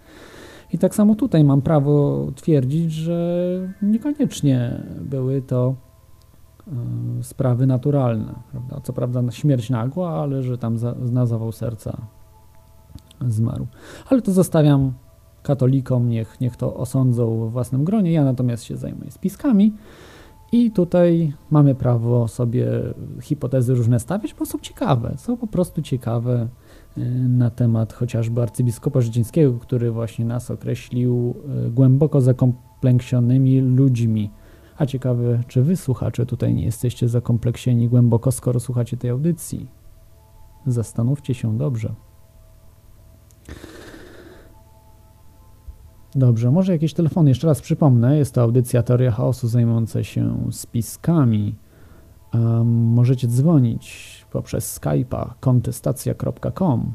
I tak samo tutaj mam prawo twierdzić, że niekoniecznie były to sprawy naturalne, prawda? Co prawda śmierć nagła, ale że tam na zawał serca zmarł. Ale to zostawiam katolikom, niech, niech to osądzą w własnym gronie. Ja natomiast się zajmuję spiskami. I tutaj mamy prawo sobie hipotezy różne stawiać, bo są ciekawe, są po prostu ciekawe y, na temat chociażby arcybiskupa Życińskiego, który właśnie nas określił y, głęboko zakompleksionymi ludźmi. A ciekawe, czy wy słuchacze tutaj nie jesteście zakompleksieni głęboko, skoro słuchacie tej audycji? Zastanówcie się dobrze. Dobrze, może jakieś telefony. Jeszcze raz przypomnę, jest to audycja Teoria Chaosu zajmująca się spiskami. Um, możecie dzwonić poprzez Skype'a kontestacja.com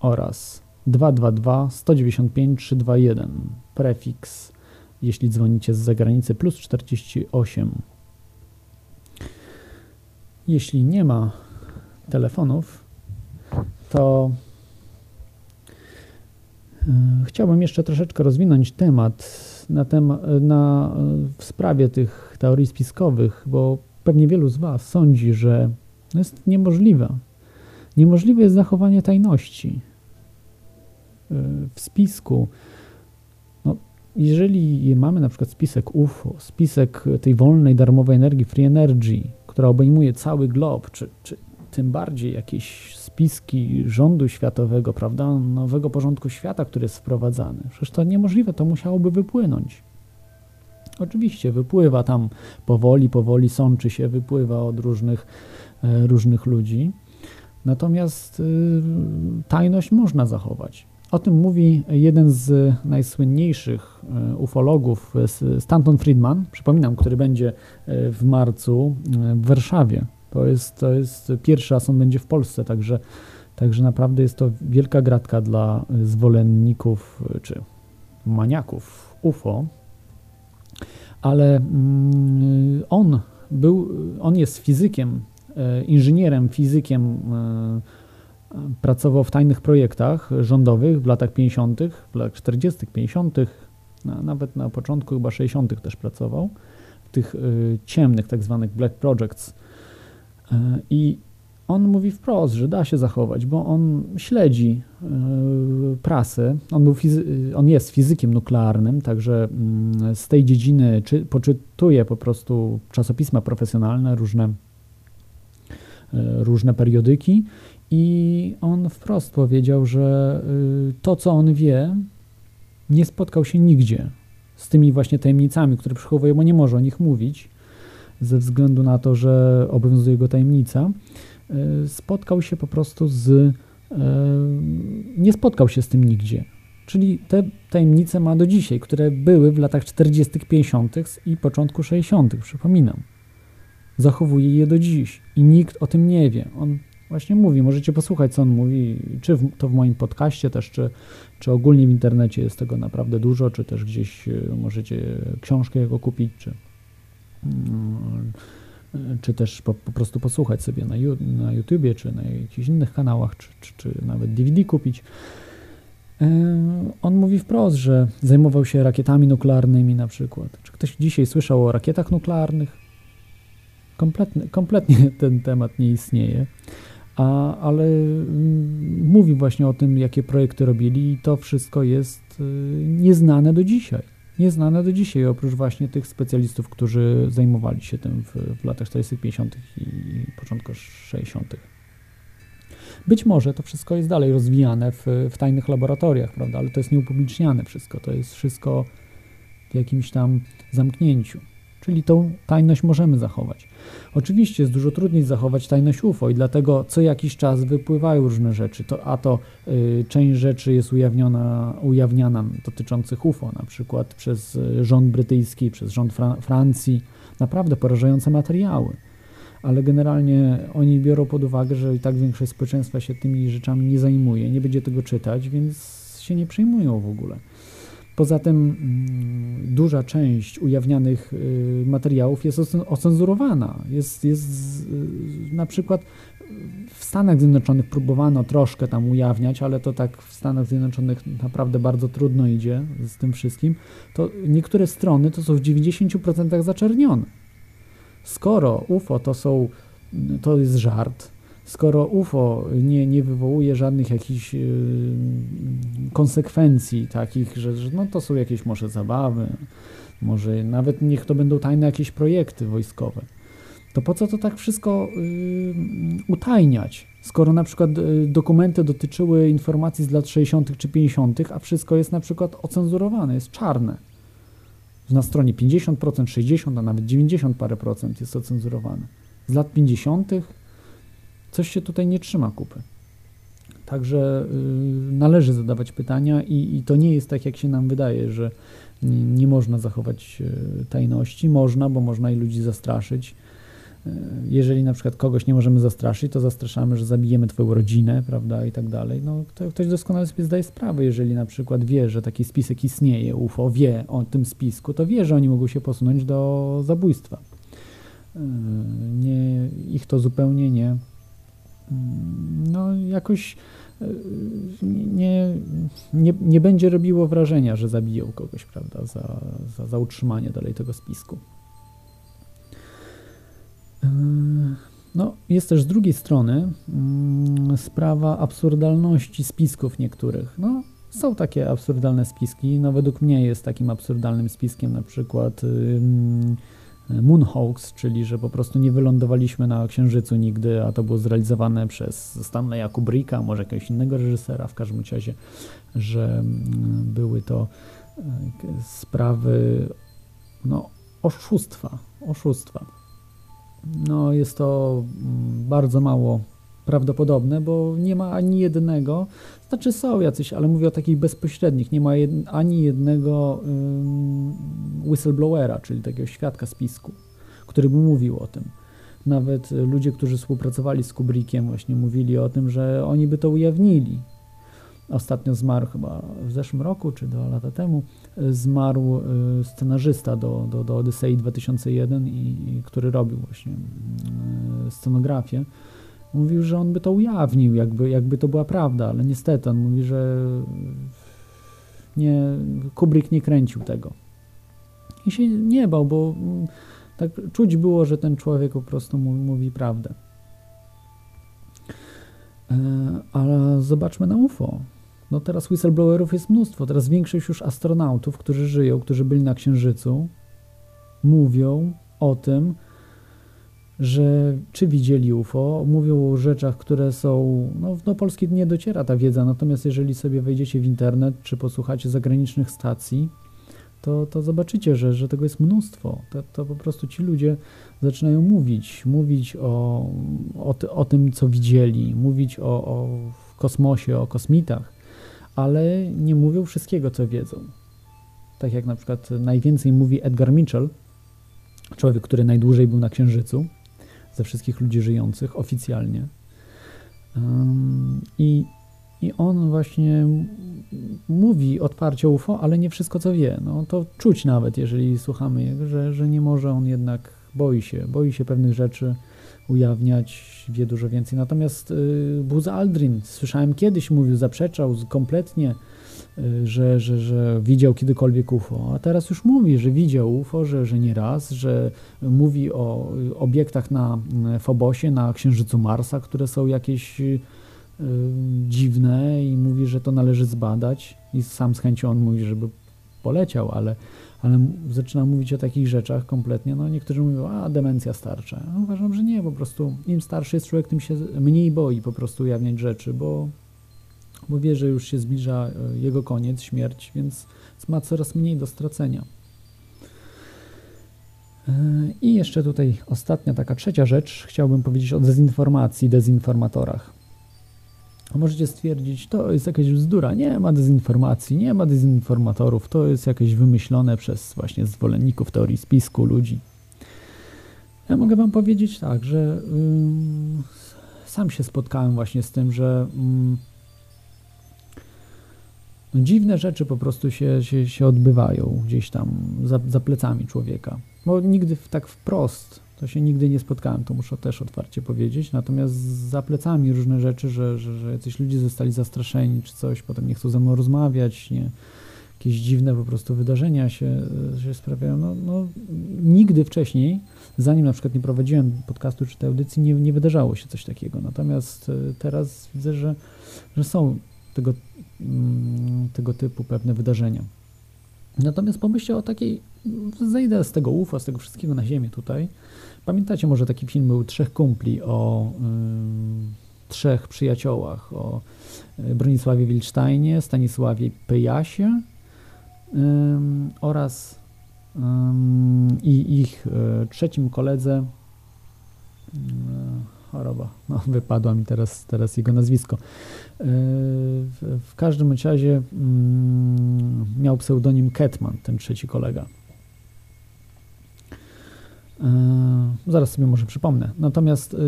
oraz 222 195 321 prefiks, jeśli dzwonicie z zagranicy plus 48. jeśli nie ma telefonów, to e, chciałbym jeszcze troszeczkę rozwinąć temat na, tema, na w sprawie tych teorii spiskowych, bo pewnie wielu z Was sądzi, że jest niemożliwe. Niemożliwe jest zachowanie tajności e, w spisku. Jeżeli mamy na przykład spisek UFO, spisek tej wolnej, darmowej energii, free energy, która obejmuje cały glob, czy, czy tym bardziej jakieś spiski rządu światowego, prawda, nowego porządku świata, który jest wprowadzany. Przecież to niemożliwe, to musiałoby wypłynąć. Oczywiście wypływa tam powoli, powoli sączy się, wypływa od różnych, e, różnych ludzi. Natomiast y, tajność można zachować. O tym mówi jeden z najsłynniejszych e, ufologów, Stanton Friedman, przypominam, który będzie e, w marcu w Warszawie. To jest, to jest pierwszy, a on będzie w Polsce, także, także naprawdę jest to wielka gratka dla zwolenników czy maniaków UFO. Ale mm, on był, on jest fizykiem, e, inżynierem, fizykiem, e, pracował w tajnych projektach rządowych w latach 50., w latach 40., 50., nawet na początku chyba 60. też pracował, w tych e, ciemnych, tak zwanych black projects, E, I on mówi wprost, że da się zachować, bo on śledzi e, prasę. On, był on jest fizykiem nuklearnym, także mm, z tej dziedziny czy, poczytuje po prostu czasopisma profesjonalne, różne, różne periodyki. I on wprost powiedział, że to, co on wie, nie spotkał się nigdzie z tymi właśnie tajemnicami, które przechowuje, bo nie może o nich mówić ze względu na to, że obowiązuje go tajemnica, e, spotkał się po prostu z. E, nie spotkał się z tym nigdzie. Czyli te tajemnice ma do dzisiaj, które były w latach 40., 50. i początku 60., przypominam. Zachowuje je do dziś i nikt o tym nie wie. On właśnie mówi, możecie posłuchać, co on mówi, czy w, to w moim podcaście też, czy, czy ogólnie w internecie jest tego naprawdę dużo, czy też gdzieś e, możecie książkę jego kupić, czy Mm, czy też po, po prostu posłuchać sobie na, na YouTubie, czy na jakichś innych kanałach, czy, czy, czy nawet DVD kupić. E, on mówi wprost, że zajmował się rakietami nuklearnymi na przykład. Czy ktoś dzisiaj słyszał o rakietach nuklearnych? Kompletnie, kompletnie ten temat nie istnieje. A, ale mm, mówi właśnie o tym, jakie projekty robili i to wszystko jest y, nieznane do dzisiaj nieznane do dzisiaj, oprócz właśnie tych specjalistów, którzy zajmowali się tym w, w latach 40., 50. i początku 60. Być może to wszystko jest dalej rozwijane w, w tajnych laboratoriach, prawda, ale to jest nieupubliczniane wszystko, to jest wszystko w jakimś tam zamknięciu. Czyli tą tajność możemy zachować. Oczywiście jest dużo trudniej zachować tajność UFO i dlatego co jakiś czas wypływają różne rzeczy, to, a to y, część rzeczy jest ujawniona, ujawniana dotyczących UFO, na przykład przez y, rząd brytyjski, przez rząd Fra Francji. Naprawdę porażające materiały. Ale generalnie oni biorą pod uwagę, że i tak większość społeczeństwa się tymi rzeczami nie zajmuje, nie będzie tego czytać, więc się nie przejmują w ogóle. Poza tym mm, duża część ujawnianych y, materiałów jest ocenzurowana. Jest, jest y, na przykład w Stanach Zjednoczonych próbowano troszkę tam ujawniać, ale to tak w Stanach Zjednoczonych naprawdę bardzo trudno idzie z tym wszystkim. To niektóre strony to są w 90% zaczernione. Skoro UFO to są, to jest żart, skoro UFO nie, nie wywołuje żadnych jakichś yy, konsekwencji takich, że, że no to są jakieś może zabawy, może nawet niech to będą tajne jakieś projekty wojskowe, to po co to tak wszystko yy, utajniać? Skoro na przykład yy, dokumenty dotyczyły informacji z lat 60. czy 50., a wszystko jest na przykład ocenzurowane, jest czarne. Na stronie 50%, 60%, a nawet 90 parę procent jest ocenzurowane. Z lat 50 coś się tutaj nie trzyma kupy. Także y, należy zadawać pytania i, i, to nie jest tak, jak się nam wydaje, że nie, można zachować y, tajności. Można, bo można i ludzi zastraszyć. Y, jeżeli na przykład kogoś nie możemy zastraszyć, to zastraszamy, że zabijemy twoją rodzinę, prawda, i tak dalej. No, to ktoś doskonale sobie zdaje sprawę, jeżeli na przykład wie, że taki spisek istnieje, UFO wie o tym spisku, to wie, że oni mogą się posunąć do zabójstwa. nie, ich to zupełnie nie, no jakoś nie, nie, nie będzie robiło wrażenia, że zabiją kogoś, prawda, za, za, za utrzymanie dalej tego spisku. No, jest też z drugiej strony mm, sprawa absurdalności spisków niektórych. No, są takie absurdalne spiski. No, według mnie jest takim absurdalnym spiskiem na przykład Moonhawks, czyli że po prostu nie wylądowaliśmy na Księżycu nigdy, a to było zrealizowane przez Stanleya Kubricka, może jakiegoś innego reżysera, w każdym razie, że były to e, sprawy no, oszustwa, oszustwa. No, jest to bardzo mało prawdopodobne, bo nie ma ani jednego, znaczy są jacyś, ale mówię o takich bezpośrednich, nie ma jed, ani jednego whistleblowera, czyli takiego świadka spisku, który by mówił o tym. Nawet ludzie, którzy współpracowali z Kubrickiem właśnie mówili o tym, że oni by to ujawnili. Ostatnio zmarł chyba w zeszłym roku, czy dwa lata temu, zmarł y, scenarzysta do, do, do Odyssey 2001, i, i który robił właśnie y, scenografię Mówił, że on by to ujawnił, jakby, jakby to była prawda, ale niestety on mówi, że nie, Kubrick nie kręcił tego. I się nie bał, bo tak czuć było, że ten człowiek po prostu mówi prawdę. E, ale zobaczmy na UFO. No teraz whistleblowerów jest mnóstwo. Teraz większość już astronautów, którzy żyją, którzy byli na Księżycu, mówią o tym, że czy widzieli UFO, mówią o rzeczach, które są, no do Polski nie dociera ta wiedza, natomiast jeżeli sobie wejdziecie w internet, czy posłuchacie zagranicznych stacji, to, to zobaczycie, że, że tego jest mnóstwo. To, to po prostu ci ludzie zaczynają mówić, mówić o, o, ty, o tym, co widzieli, mówić o, o kosmosie, o kosmitach, ale nie mówią wszystkiego, co wiedzą. Tak jak na przykład najwięcej mówi Edgar Mitchell, człowiek, który najdłużej był na Księżycu, ze wszystkich ludzi żyjących oficjalnie. I, I on właśnie mówi otwarcie UFO, ale nie wszystko co wie. No, to czuć nawet, jeżeli słuchamy jego, że, że nie może on jednak, boi się, boi się pewnych rzeczy ujawniać, wie dużo więcej. Natomiast y, Buzz Aldrin, słyszałem kiedyś, mówił, zaprzeczał kompletnie że, że, że widział kiedykolwiek UFO, a teraz już mówi, że widział UFO, że, że nie raz, że mówi o obiektach na Fobosie, na Księżycu Marsa, które są jakieś y, dziwne i mówi, że to należy zbadać. I sam z chęcią on mówi, żeby poleciał, ale, ale zaczyna mówić o takich rzeczach kompletnie, no niektórzy mówią, a demencja starcza. Uważam, że nie, po prostu im starszy jest człowiek, tym się mniej boi po prostu ujawniać rzeczy, bo wie, że już się zbliża e, jego koniec, śmierć, więc ma coraz mniej do stracenia. E, I jeszcze tutaj ostatnia, taka trzecia rzecz, chciałbym powiedzieć o dezinformacji, dezinformatorach. Możecie stwierdzić, to jest jakaś bzdura, nie ma dezinformacji, nie ma dezinformatorów, to jest jakieś wymyślone przez właśnie zwolenników teorii spisku ludzi. Ja mogę Wam powiedzieć tak, że sam się spotkałem właśnie z tym, że no, dziwne rzeczy po prostu się, się, się odbywają gdzieś tam za, za plecami człowieka. Bo nigdy tak wprost to się nigdy nie spotkałem, to muszę też otwarcie powiedzieć. Natomiast za plecami różne rzeczy, że, że, że jacyś ludzie zostali zastraszeni czy coś, potem nie chcą ze mną rozmawiać, nie, jakieś dziwne po prostu wydarzenia się, się sprawiają. No, no, nigdy wcześniej, zanim na przykład nie prowadziłem podcastu czy tej audycji, nie, nie wydarzało się coś takiego. Natomiast e, teraz widzę, że, że są tego, mm, tego typu pewne wydarzenia. Natomiast pomyślcie o takiej, zejdę z tego UFO, z tego wszystkiego na ziemię tutaj. Pamiętacie może taki film był Trzech Kumpli o y, trzech przyjaciołach, o y, Bronisławie Wilcztajnie, Stanisławie Pyjasie y, oraz i ich y, trzecim koledze y, choroba. No, wypadła mi teraz, teraz jego nazwisko. E, w, każdym razie mm, miał pseudonim Ketman, ten trzeci kolega. E, zaraz sobie może przypomnę. Natomiast e,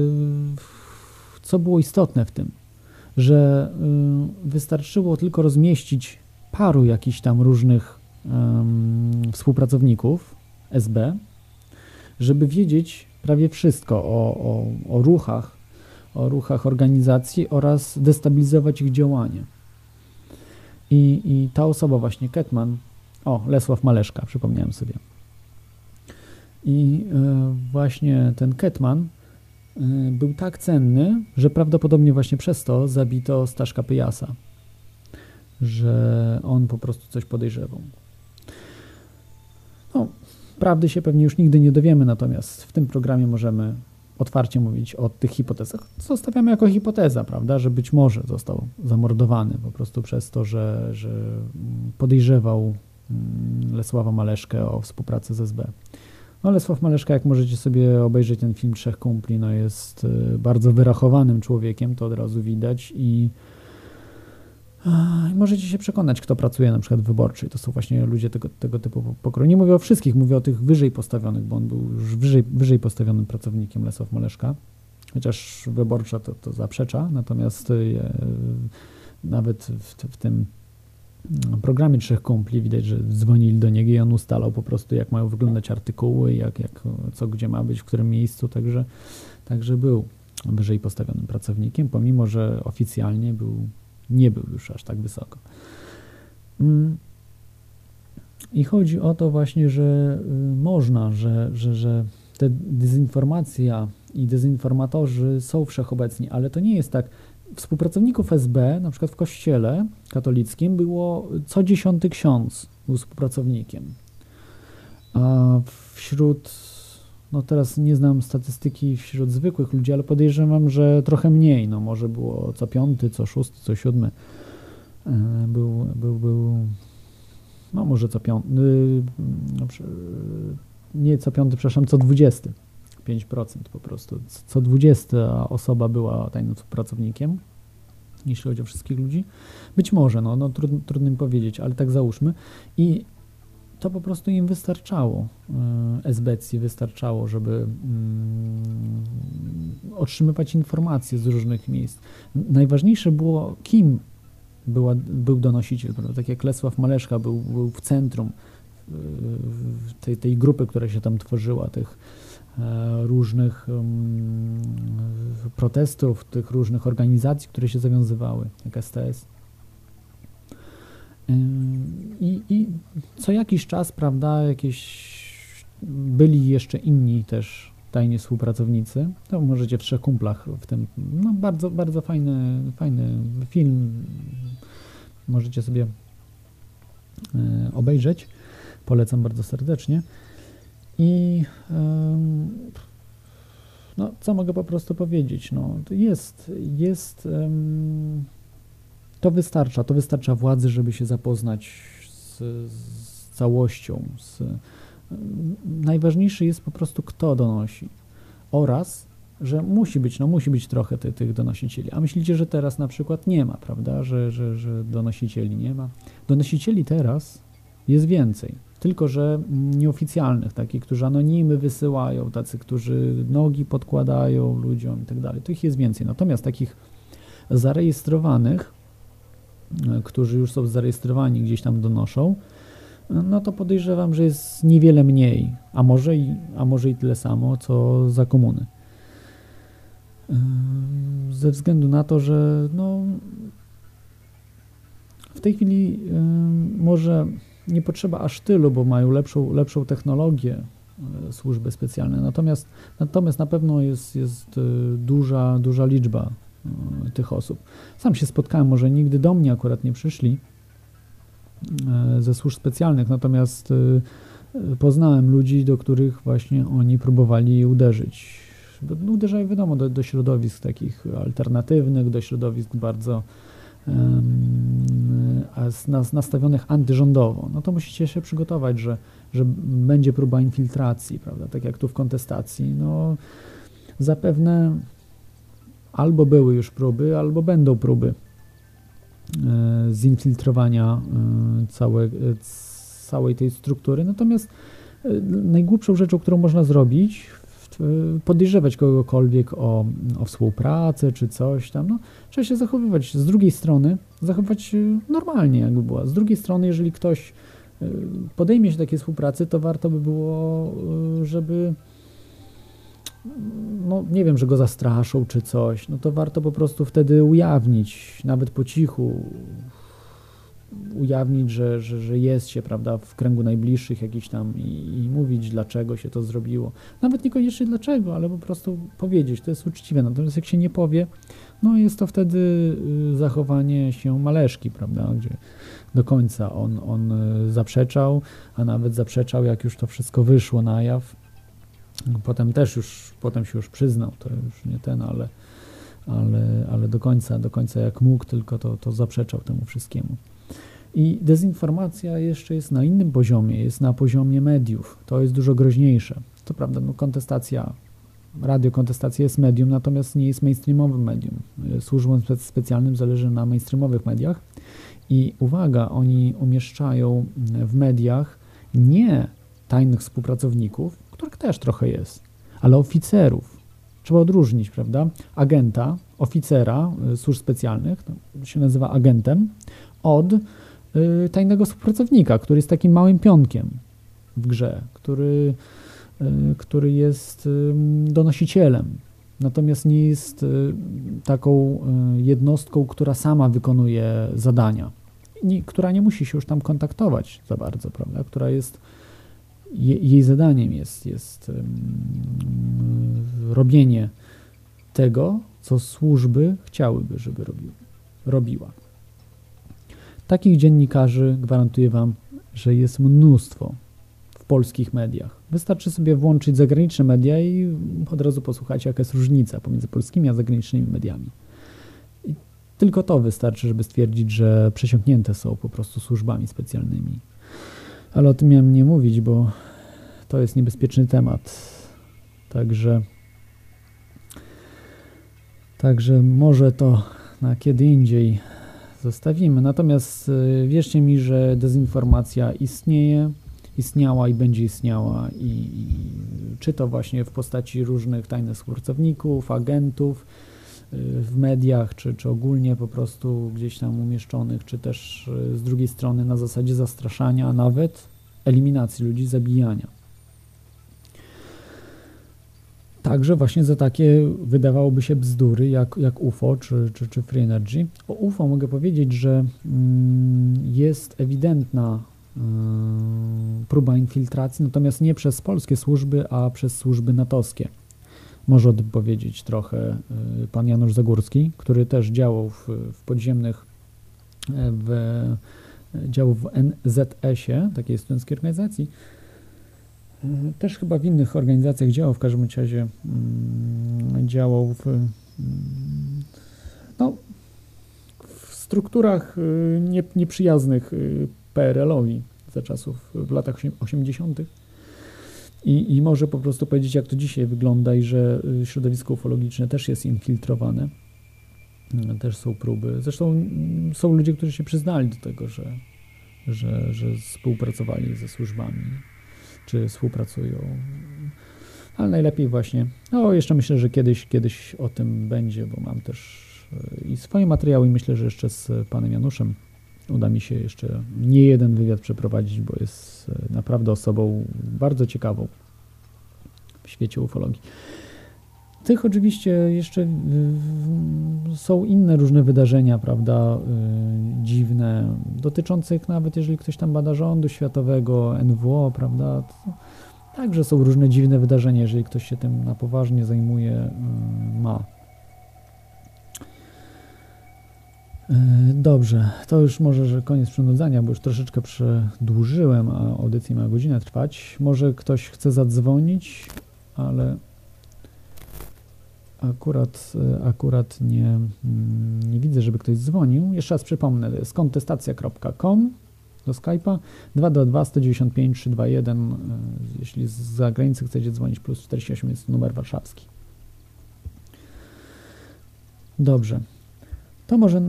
co było istotne w tym, że wystarczyło tylko rozmieścić paru jakichś tam różnych współpracowników SB żeby wiedzieć prawie wszystko o, o, o ruchach, o ruchach organizacji oraz destabilizować ich działanie. I, I ta osoba właśnie, Ketman, o, Lesław Maleszka, przypomniałem sobie. I e, właśnie ten Ketman e, był tak cenny, że prawdopodobnie właśnie przez to zabito Staszka Pyjasa, że on po prostu coś podejrzewał. No, prawdy się pewnie już nigdy nie dowiemy, natomiast w tym programie możemy otwarcie mówić o tych hipotezach. Zostawiamy jako hipoteza, prawda, że być może został zamordowany po prostu przez to, że, że podejrzewał mm, Lesława Maleszkę o współpracę z SB. No, Lesław Maleszka, jak możecie sobie obejrzeć ten film Trzech Kumpli, no jest y, bardzo wyrachowanym człowiekiem, to od razu widać i Możecie się przekonać, kto pracuje na przykład w wyborczej. To są właśnie ludzie tego, tego typu pokroju. Nie mówię o wszystkich, mówię o tych wyżej postawionych, bo on był już wyżej, wyżej postawionym pracownikiem Lesław Maleszka. Chociaż wyborcza to, to zaprzecza, natomiast e, nawet w, w, tym mm, programie Trzech Kumpli widać, że dzwonili do niego i on ustalał po prostu, jak mają wyglądać artykuły, jak, jak, co gdzie ma być, w którym miejscu, także, także był wyżej postawionym pracownikiem, pomimo, że oficjalnie był nie był już aż tak wysoko. Mm. I chodzi o to właśnie, że y, można, że, że, że te dezinformacja i dezinformatorzy są wszechobecni, ale to nie jest tak. Współpracowników SB, na przykład w kościele katolickim, było co dziesiąty ksiądz był współpracownikiem. A wśród, no teraz nie znam statystyki wśród zwykłych ludzi, ale podejrzewam, że trochę mniej, no może było co piąty, co szósty, co siódmy. E, był, był, był no może co piąty, no, nie co piąty, przepraszam, co dwudziesty. 5% po prostu. Co 20 osoba była tajnym pracownikiem, jeśli chodzi o wszystkich ludzi. Być może, no, no trudno, trudno mi powiedzieć, ale tak załóżmy. I to po prostu im wystarczało, e, SBC wystarczało, żeby mm, otrzymywać informacje z różnych miejsc. Najważniejsze było, kim była, był donosiciel, tak jak Lesław Maleszka był, był w centrum e, tej, tej grupy, która się tam tworzyła, tych e, różnych um, protestów, tych różnych organizacji, które się zawiązywały, jak STS. I, I, co jakiś czas, prawda, jakieś byli jeszcze inni też tajni współpracownicy. To możecie w trzech kumplach w tym, no bardzo, bardzo fajny, fajny film. Możecie sobie e, obejrzeć. Polecam bardzo serdecznie. I no, co mogę po prostu powiedzieć? No, jest, jest to wystarcza, to wystarcza władzy, żeby się zapoznać z, z całością. Z, najważniejszy jest po prostu, kto donosi oraz, że musi być, no musi być trochę ty, tych donosicieli. A myślicie, że teraz na przykład nie ma, prawda, że, że, że donosicieli nie ma? Donosicieli teraz jest więcej, tylko że nieoficjalnych, takich, którzy anonimy wysyłają, tacy, którzy nogi podkładają ludziom i tak dalej. To ich jest więcej. Natomiast takich zarejestrowanych którzy już są zarejestrowani, gdzieś tam donoszą, no to podejrzewam, że jest niewiele mniej, a może i, a może i tyle samo, co za komuny. Ze względu na to, że no, w tej chwili może nie potrzeba aż tylu, bo mają lepszą, lepszą technologię e, służby specjalne. Natomiast, natomiast na pewno jest, jest e, duża, duża liczba tych osób. Sam się spotkałem, może nigdy do mnie akurat nie przyszli e, ze służb specjalnych, natomiast e, poznałem ludzi, do których właśnie oni próbowali uderzyć. No, uderzają, wiadomo, do, do środowisk takich alternatywnych, do środowisk bardzo nastawionych antyrządowo. No to musicie się przygotować, że, że będzie próba infiltracji, prawda, tak jak tu w kontestacji. No, zapewne albo były już próby, albo będą próby e, zinfiltrowania e, całe, e, całej tej struktury. Natomiast najgłupszą rzeczą, którą można zrobić, podejrzewać kogokolwiek o, o współpracę czy coś tam, no, trzeba się zachowywać z drugiej strony, zachowywać normalnie jakby była. Z drugiej strony, jeżeli ktoś podejmie się takiej współpracy, to warto by było, żeby no nie wiem, że go zastraszą czy coś, no to warto po prostu wtedy ujawnić, nawet po cichu, ujawnić, że, że, że jest się, prawda, w kręgu najbliższych jakiś tam i, i mówić, dlaczego się to zrobiło. Nawet niekoniecznie dlaczego, ale po prostu powiedzieć, to jest uczciwe. Natomiast jak się nie powie, no jest to wtedy y, zachowanie się maleszki, prawda, gdzie do końca on, on y, zaprzeczał, a nawet zaprzeczał, jak już to wszystko wyszło na jaw. Potem też już, potem się już przyznał, to już nie ten, ale, ale, ale do końca, do końca jak mógł, tylko to, to zaprzeczał temu wszystkiemu. I dezinformacja jeszcze jest na innym poziomie, jest na poziomie mediów. To jest dużo groźniejsze. To prawda, no kontestacja, radiokontestacja jest medium, natomiast nie jest mainstreamowym medium. Służbom specjalnym zależy na mainstreamowych mediach. I uwaga, oni umieszczają w mediach nie tajnych współpracowników, których też trochę jest, ale oficerów. Trzeba odróżnić, prawda? Agenta, oficera y, służb specjalnych, się nazywa agentem, od y, tajnego współpracownika, który jest takim małym pionkiem w grze, który, y, który jest y, donosicielem. Natomiast nie jest y, taką y, jednostką, która sama wykonuje zadania, nie, która nie musi się już tam kontaktować za bardzo, prawda? Która jest je, jej zadaniem jest, jest robienie tego, co służby chciałyby, żeby robił, robiła. Takich dziennikarzy gwarantuję Wam, że jest mnóstwo w polskich mediach. Wystarczy sobie włączyć zagraniczne media i od razu posłuchać, jaka jest różnica pomiędzy polskimi a zagranicznymi mediami. I tylko to wystarczy, żeby stwierdzić, że przesiąknięte są po prostu służbami specjalnymi. Ale o tym miałem nie mówić, bo to jest niebezpieczny temat. Także, także może to na kiedy indziej zostawimy. Natomiast y, wierzcie mi, że dezinformacja istnieje, istniała i będzie istniała i, i czy to właśnie w postaci różnych tajnych współpracowników, agentów, w mediach, czy, czy ogólnie po prostu gdzieś tam umieszczonych, czy też y, z drugiej strony na zasadzie zastraszania, a nawet eliminacji ludzi, zabijania. Także właśnie za takie wydawałoby się bzdury jak, jak UFO czy, czy, czy Free Energy. O UFO mogę powiedzieć, że mm, jest ewidentna y, próba infiltracji, natomiast nie przez polskie służby, a przez służby natowskie. Może o tym powiedzieć trochę y, pan Janusz Zagórski, który też działał w, w podziemnych w, działał w NZS-ie, takiej studenckiej organizacji. Też chyba w innych organizacjach działał, w każdym razie mm, działał w, mm, no, w strukturach nie, nieprzyjaznych PRL-owi za czasów w latach 80. I, I może po prostu powiedzieć, jak to dzisiaj wygląda i że y, środowisko ufologiczne też jest infiltrowane. Też są próby. Zresztą mm, są ludzie, którzy się przyznali do tego, że, że, że współpracowali ze służbami czy współpracują. Ale najlepiej właśnie, no jeszcze myślę, że kiedyś, kiedyś o tym będzie, bo mam też e, i swoje materiały myślę, że jeszcze z panem Januszem uda mi się jeszcze nie jeden wywiad przeprowadzić, bo jest e, naprawdę osobą bardzo ciekawą w świecie ufologii. Tych oczywiście jeszcze są inne różne wydarzenia, prawda, y, dziwne, dotyczących nawet jeżeli ktoś tam bada rządu światowego, NWO, prawda, także są różne dziwne wydarzenia, jeżeli ktoś się tym na poważnie zajmuje, y, ma. Dobrze, to już może, że koniec przynudzania, bo już troszeczkę przedłużyłem, a audycja ma godzinę trwać. Może ktoś chce zadzwonić, ale akurat, akurat nie, mm, nie widzę, żeby ktoś dzwonił. Jeszcze raz przypomnę, to jest kontestacja.com do Skype'a 222 195 321. Jeśli z zagranicy chcecie dzwonić, plus 48 jest numer warszawski. Dobrze. To może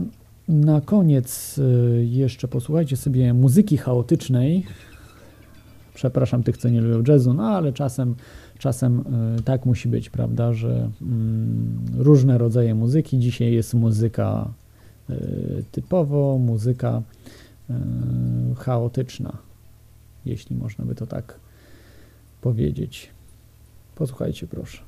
na koniec y, jeszcze posłuchajcie sobie muzyki chaotycznej. Przepraszam tych, co nie lubią jazzu, no ale czasem Czasem y, tak musi być, prawda, że mm, różne rodzaje muzyki. Dzisiaj jest muzyka y, typowo, muzyka y, chaotyczna, jeśli można by to tak powiedzieć. Posłuchajcie proszę.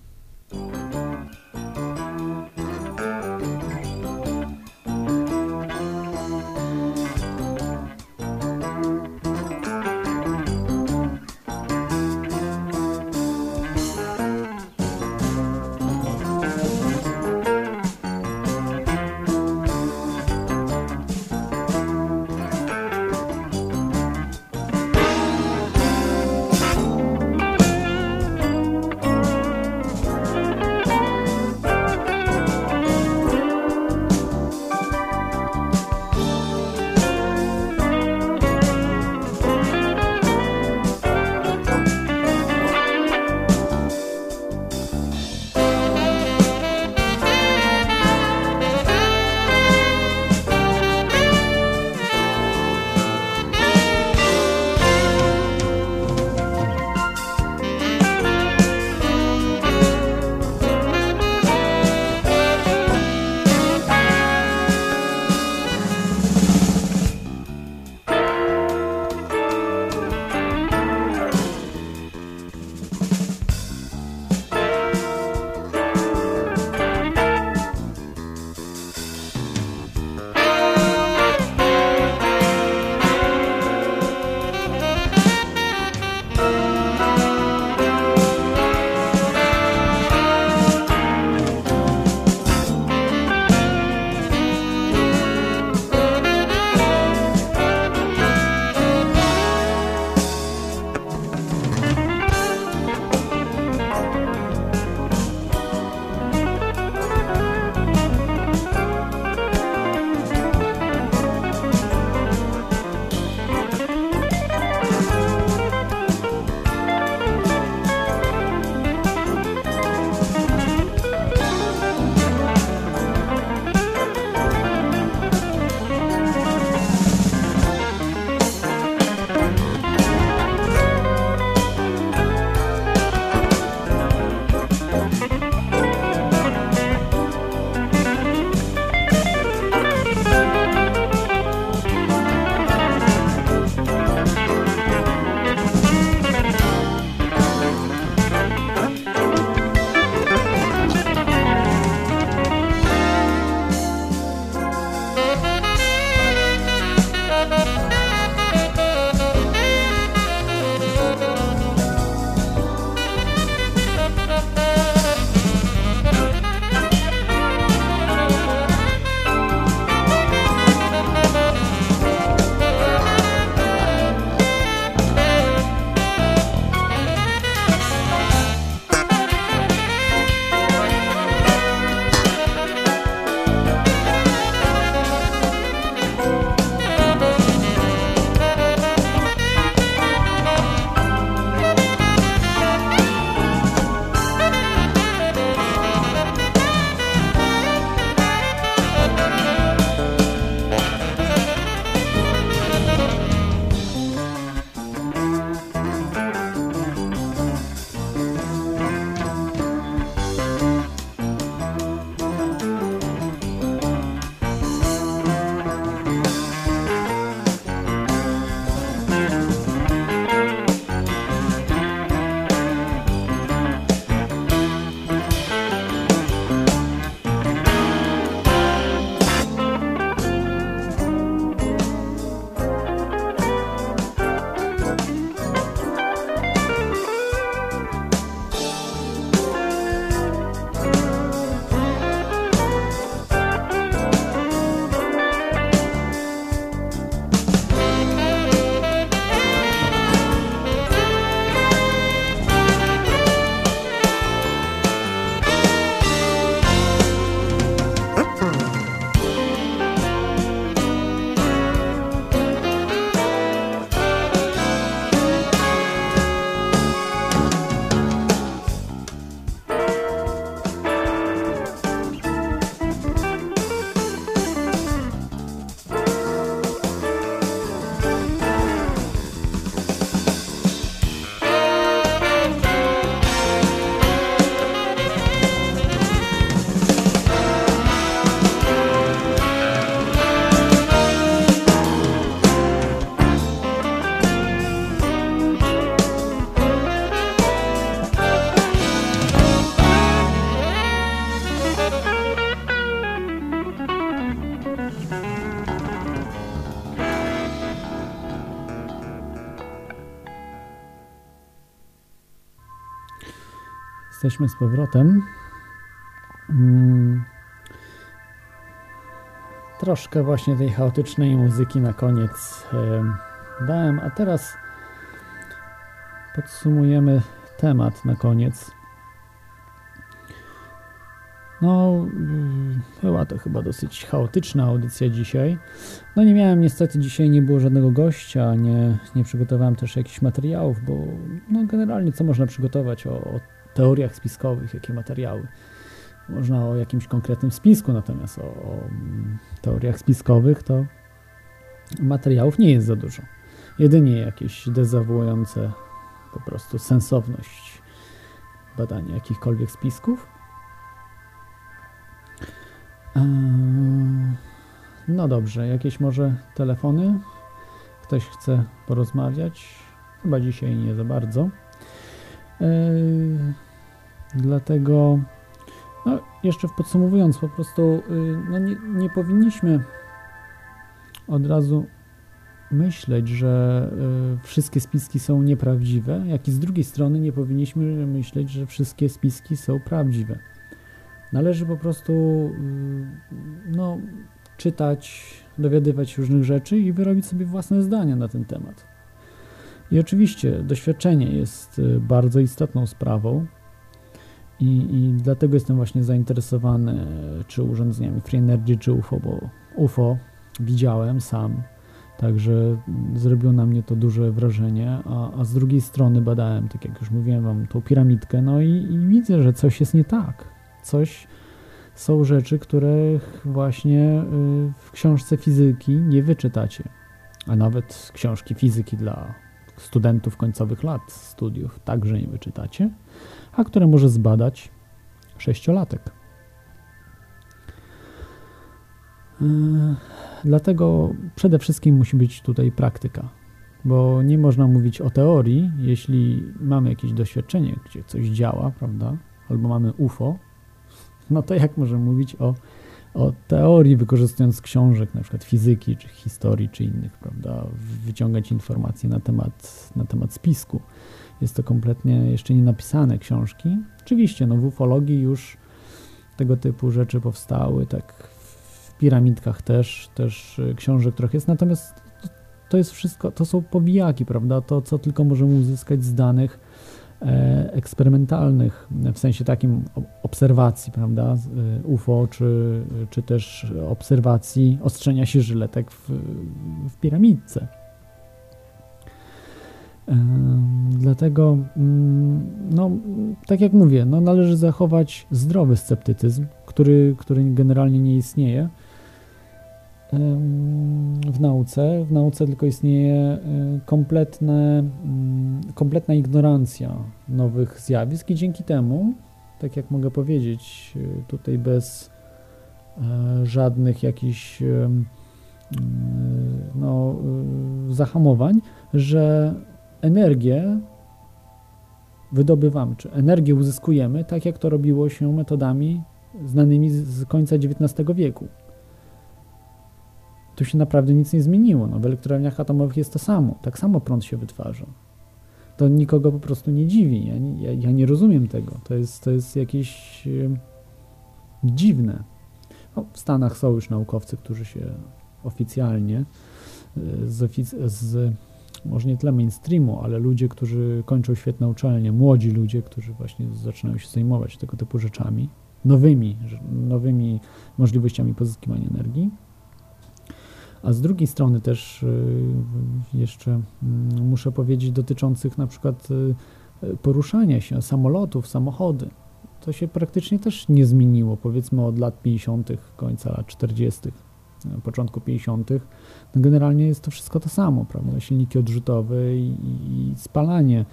Jesteśmy z powrotem. Mm. Troszkę właśnie tej chaotycznej muzyki na koniec dałem, a teraz podsumujemy temat na koniec. No, była to chyba dosyć chaotyczna audycja dzisiaj. No nie miałem niestety dzisiaj, nie było żadnego gościa, nie, nie przygotowałem też jakichś materiałów, bo no generalnie co można przygotować o, o teoriach spiskowych, jakie materiały. Można o jakimś konkretnym spisku, natomiast o, o teoriach spiskowych to materiałów nie jest za dużo. Jedynie jakieś dezawuujące po prostu sensowność badania jakichkolwiek spisków. Eee, No dobrze, jakieś może telefony? Ktoś chce porozmawiać? Chyba dzisiaj nie za bardzo. Eee, Dlatego, no jeszcze podsumowując, po prostu y, no nie, nie powinniśmy od razu myśleć, że y, wszystkie spiski są nieprawdziwe, jak i z drugiej strony nie powinniśmy myśleć, że wszystkie spiski są prawdziwe. Należy po prostu no, czytać, dowiadywać się różnych rzeczy i wyrobić sobie własne zdania na ten temat. I oczywiście doświadczenie jest y, bardzo istotną sprawą i, i dlatego jestem właśnie zainteresowany czy urządzeniami Free Energy, czy UFO, bo UFO widziałem sam, także zrobiło na mnie to duże wrażenie, a, a z drugiej strony badałem, tak jak już mówiłem wam, tą piramidkę, no i, i widzę, że coś jest nie tak. Coś, są rzeczy, których właśnie y, w książce fizyki nie wyczytacie, a nawet książki fizyki dla studentów końcowych lat studiów także nie wyczytacie, a które może zbadać sześciolatek. Yy, Dlatego przede wszystkim musi być tutaj praktyka, bo nie można mówić o teorii, jeśli mamy jakieś doświadczenie, gdzie coś działa, prawda, albo mamy UFO, no to jak możemy mówić o, o teorii, wykorzystując książek, na przykład fizyki, czy historii, czy innych, prawda, wyciągać informacje na temat, na temat spisku. Jest to kompletnie jeszcze nie napisane książki. Oczywiście, no w ufologii już tego typu rzeczy powstały, tak w piramidkach też, też y, książek trochę jest, natomiast to jest wszystko, to są powijaki, prawda, to co tylko możemy uzyskać z danych eksperymentalnych, w sensie takim obserwacji, prawda, y, UFO, czy, czy też obserwacji ostrzenia się żyletek w, w piramidce. Em, Dlatego, mm, no, tak jak mówię, no, należy zachować zdrowy sceptycyzm, który, który generalnie nie istnieje w nauce. W nauce tylko istnieje e, kompletne, mm, kompletna ignorancja nowych zjawisk i dzięki temu, tak jak mogę powiedzieć, e, tutaj bez e, żadnych jakichś e, no, zahamowań, że energię wydobywamy, czy energię uzyskujemy, tak jak to robiło się metodami znanymi z końca XIX wieku. Tu się naprawdę nic nie zmieniło. No, w elektrowniach atomowych jest to samo. Tak samo prąd się wytwarza. To nikogo po prostu nie dziwi. Ja ja, ja nie rozumiem tego. To jest, to jest jakieś e, dziwne. No, w Stanach są już naukowcy, którzy się oficjalnie e, z, ofic- z może nie tyle mainstreamu, ale ludzie, którzy kończą świetne uczelnie, młodzi ludzie, którzy właśnie zaczynają się zajmować tego typu rzeczami, nowymi, nowymi możliwościami pozyskiwania energii. A z drugiej strony też y, jeszcze mm, muszę powiedzieć dotyczących na przykład y, poruszania się samolotów, samochody. To się praktycznie też nie zmieniło, powiedzmy od lat 50., końca lat 40., y, początku 50. No generalnie jest to wszystko to samo, prawda? Silniki odrzutowe i, i spalanie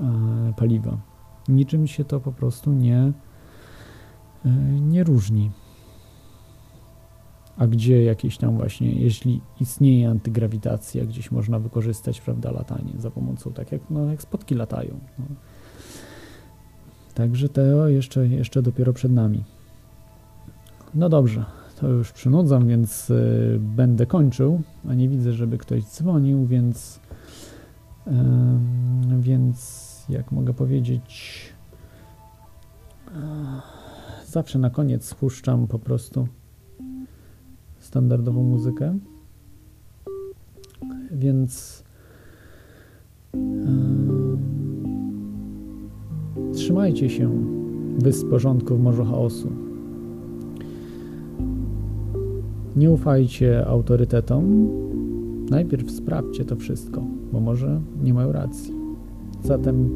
e, paliwa. Niczym się to po prostu nie, e, nie różni a gdzie jakieś tam właśnie, jeśli istnieje antygrawitacja, gdzieś można wykorzystać, prawda, latanie za pomocą, tak jak, no, jak spotki latają. No. Także to jeszcze, jeszcze dopiero przed nami. No dobrze, to już przynudzam, więc y, będę kończył, a nie widzę, żeby ktoś dzwonił, więc y, więc jak mogę powiedzieć e, zawsze na koniec spuszczam po prostu standardową muzykę. Więc e, trzymajcie się wysp porządku w morzu chaosu. Nie ufajcie autorytetom. Najpierw sprawdźcie to wszystko, bo może nie mają racji. Zatem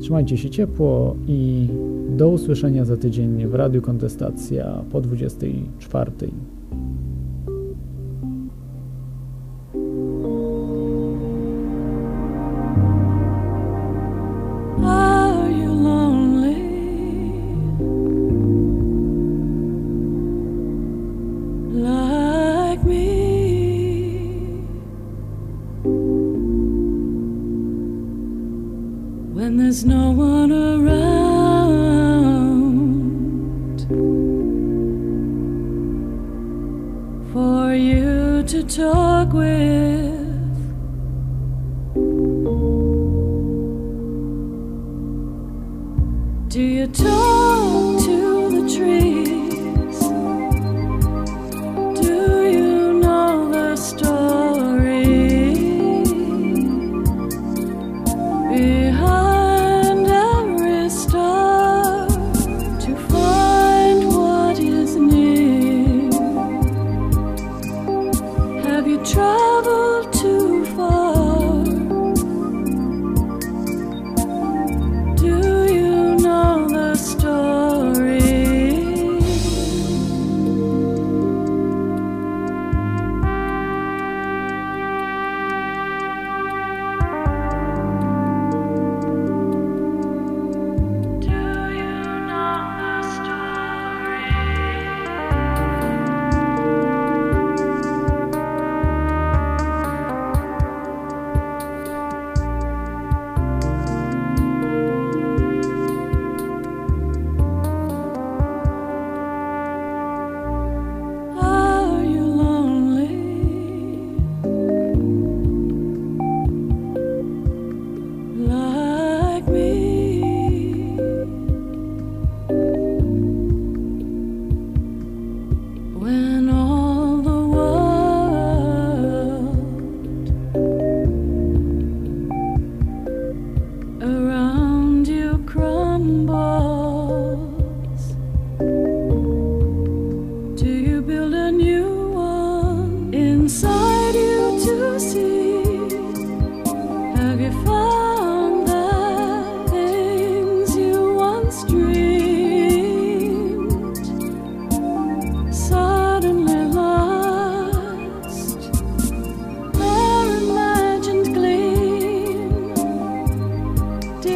trzymajcie się ciepło i do usłyszenia za tydzień w Radiu Kontestacja po 24.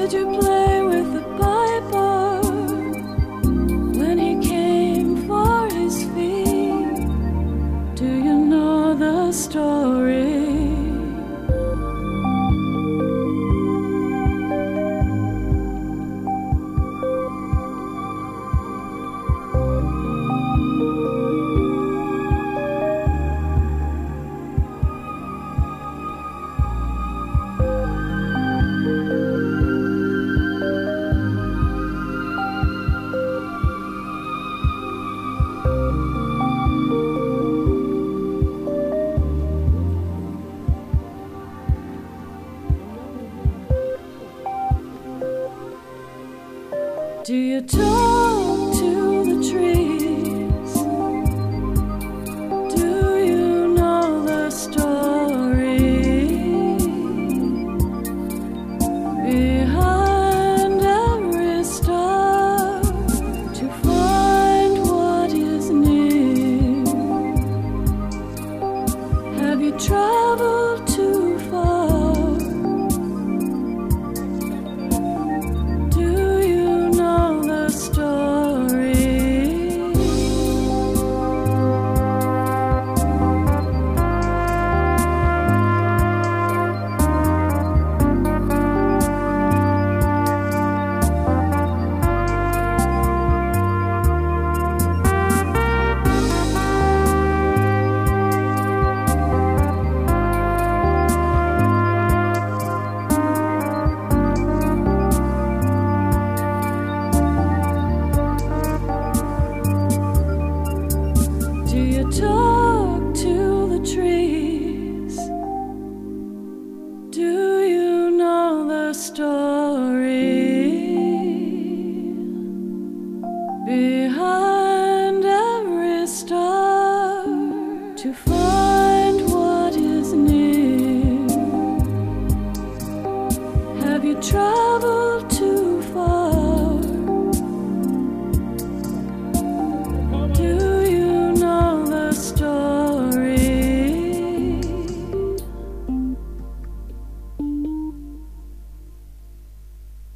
Did you play with the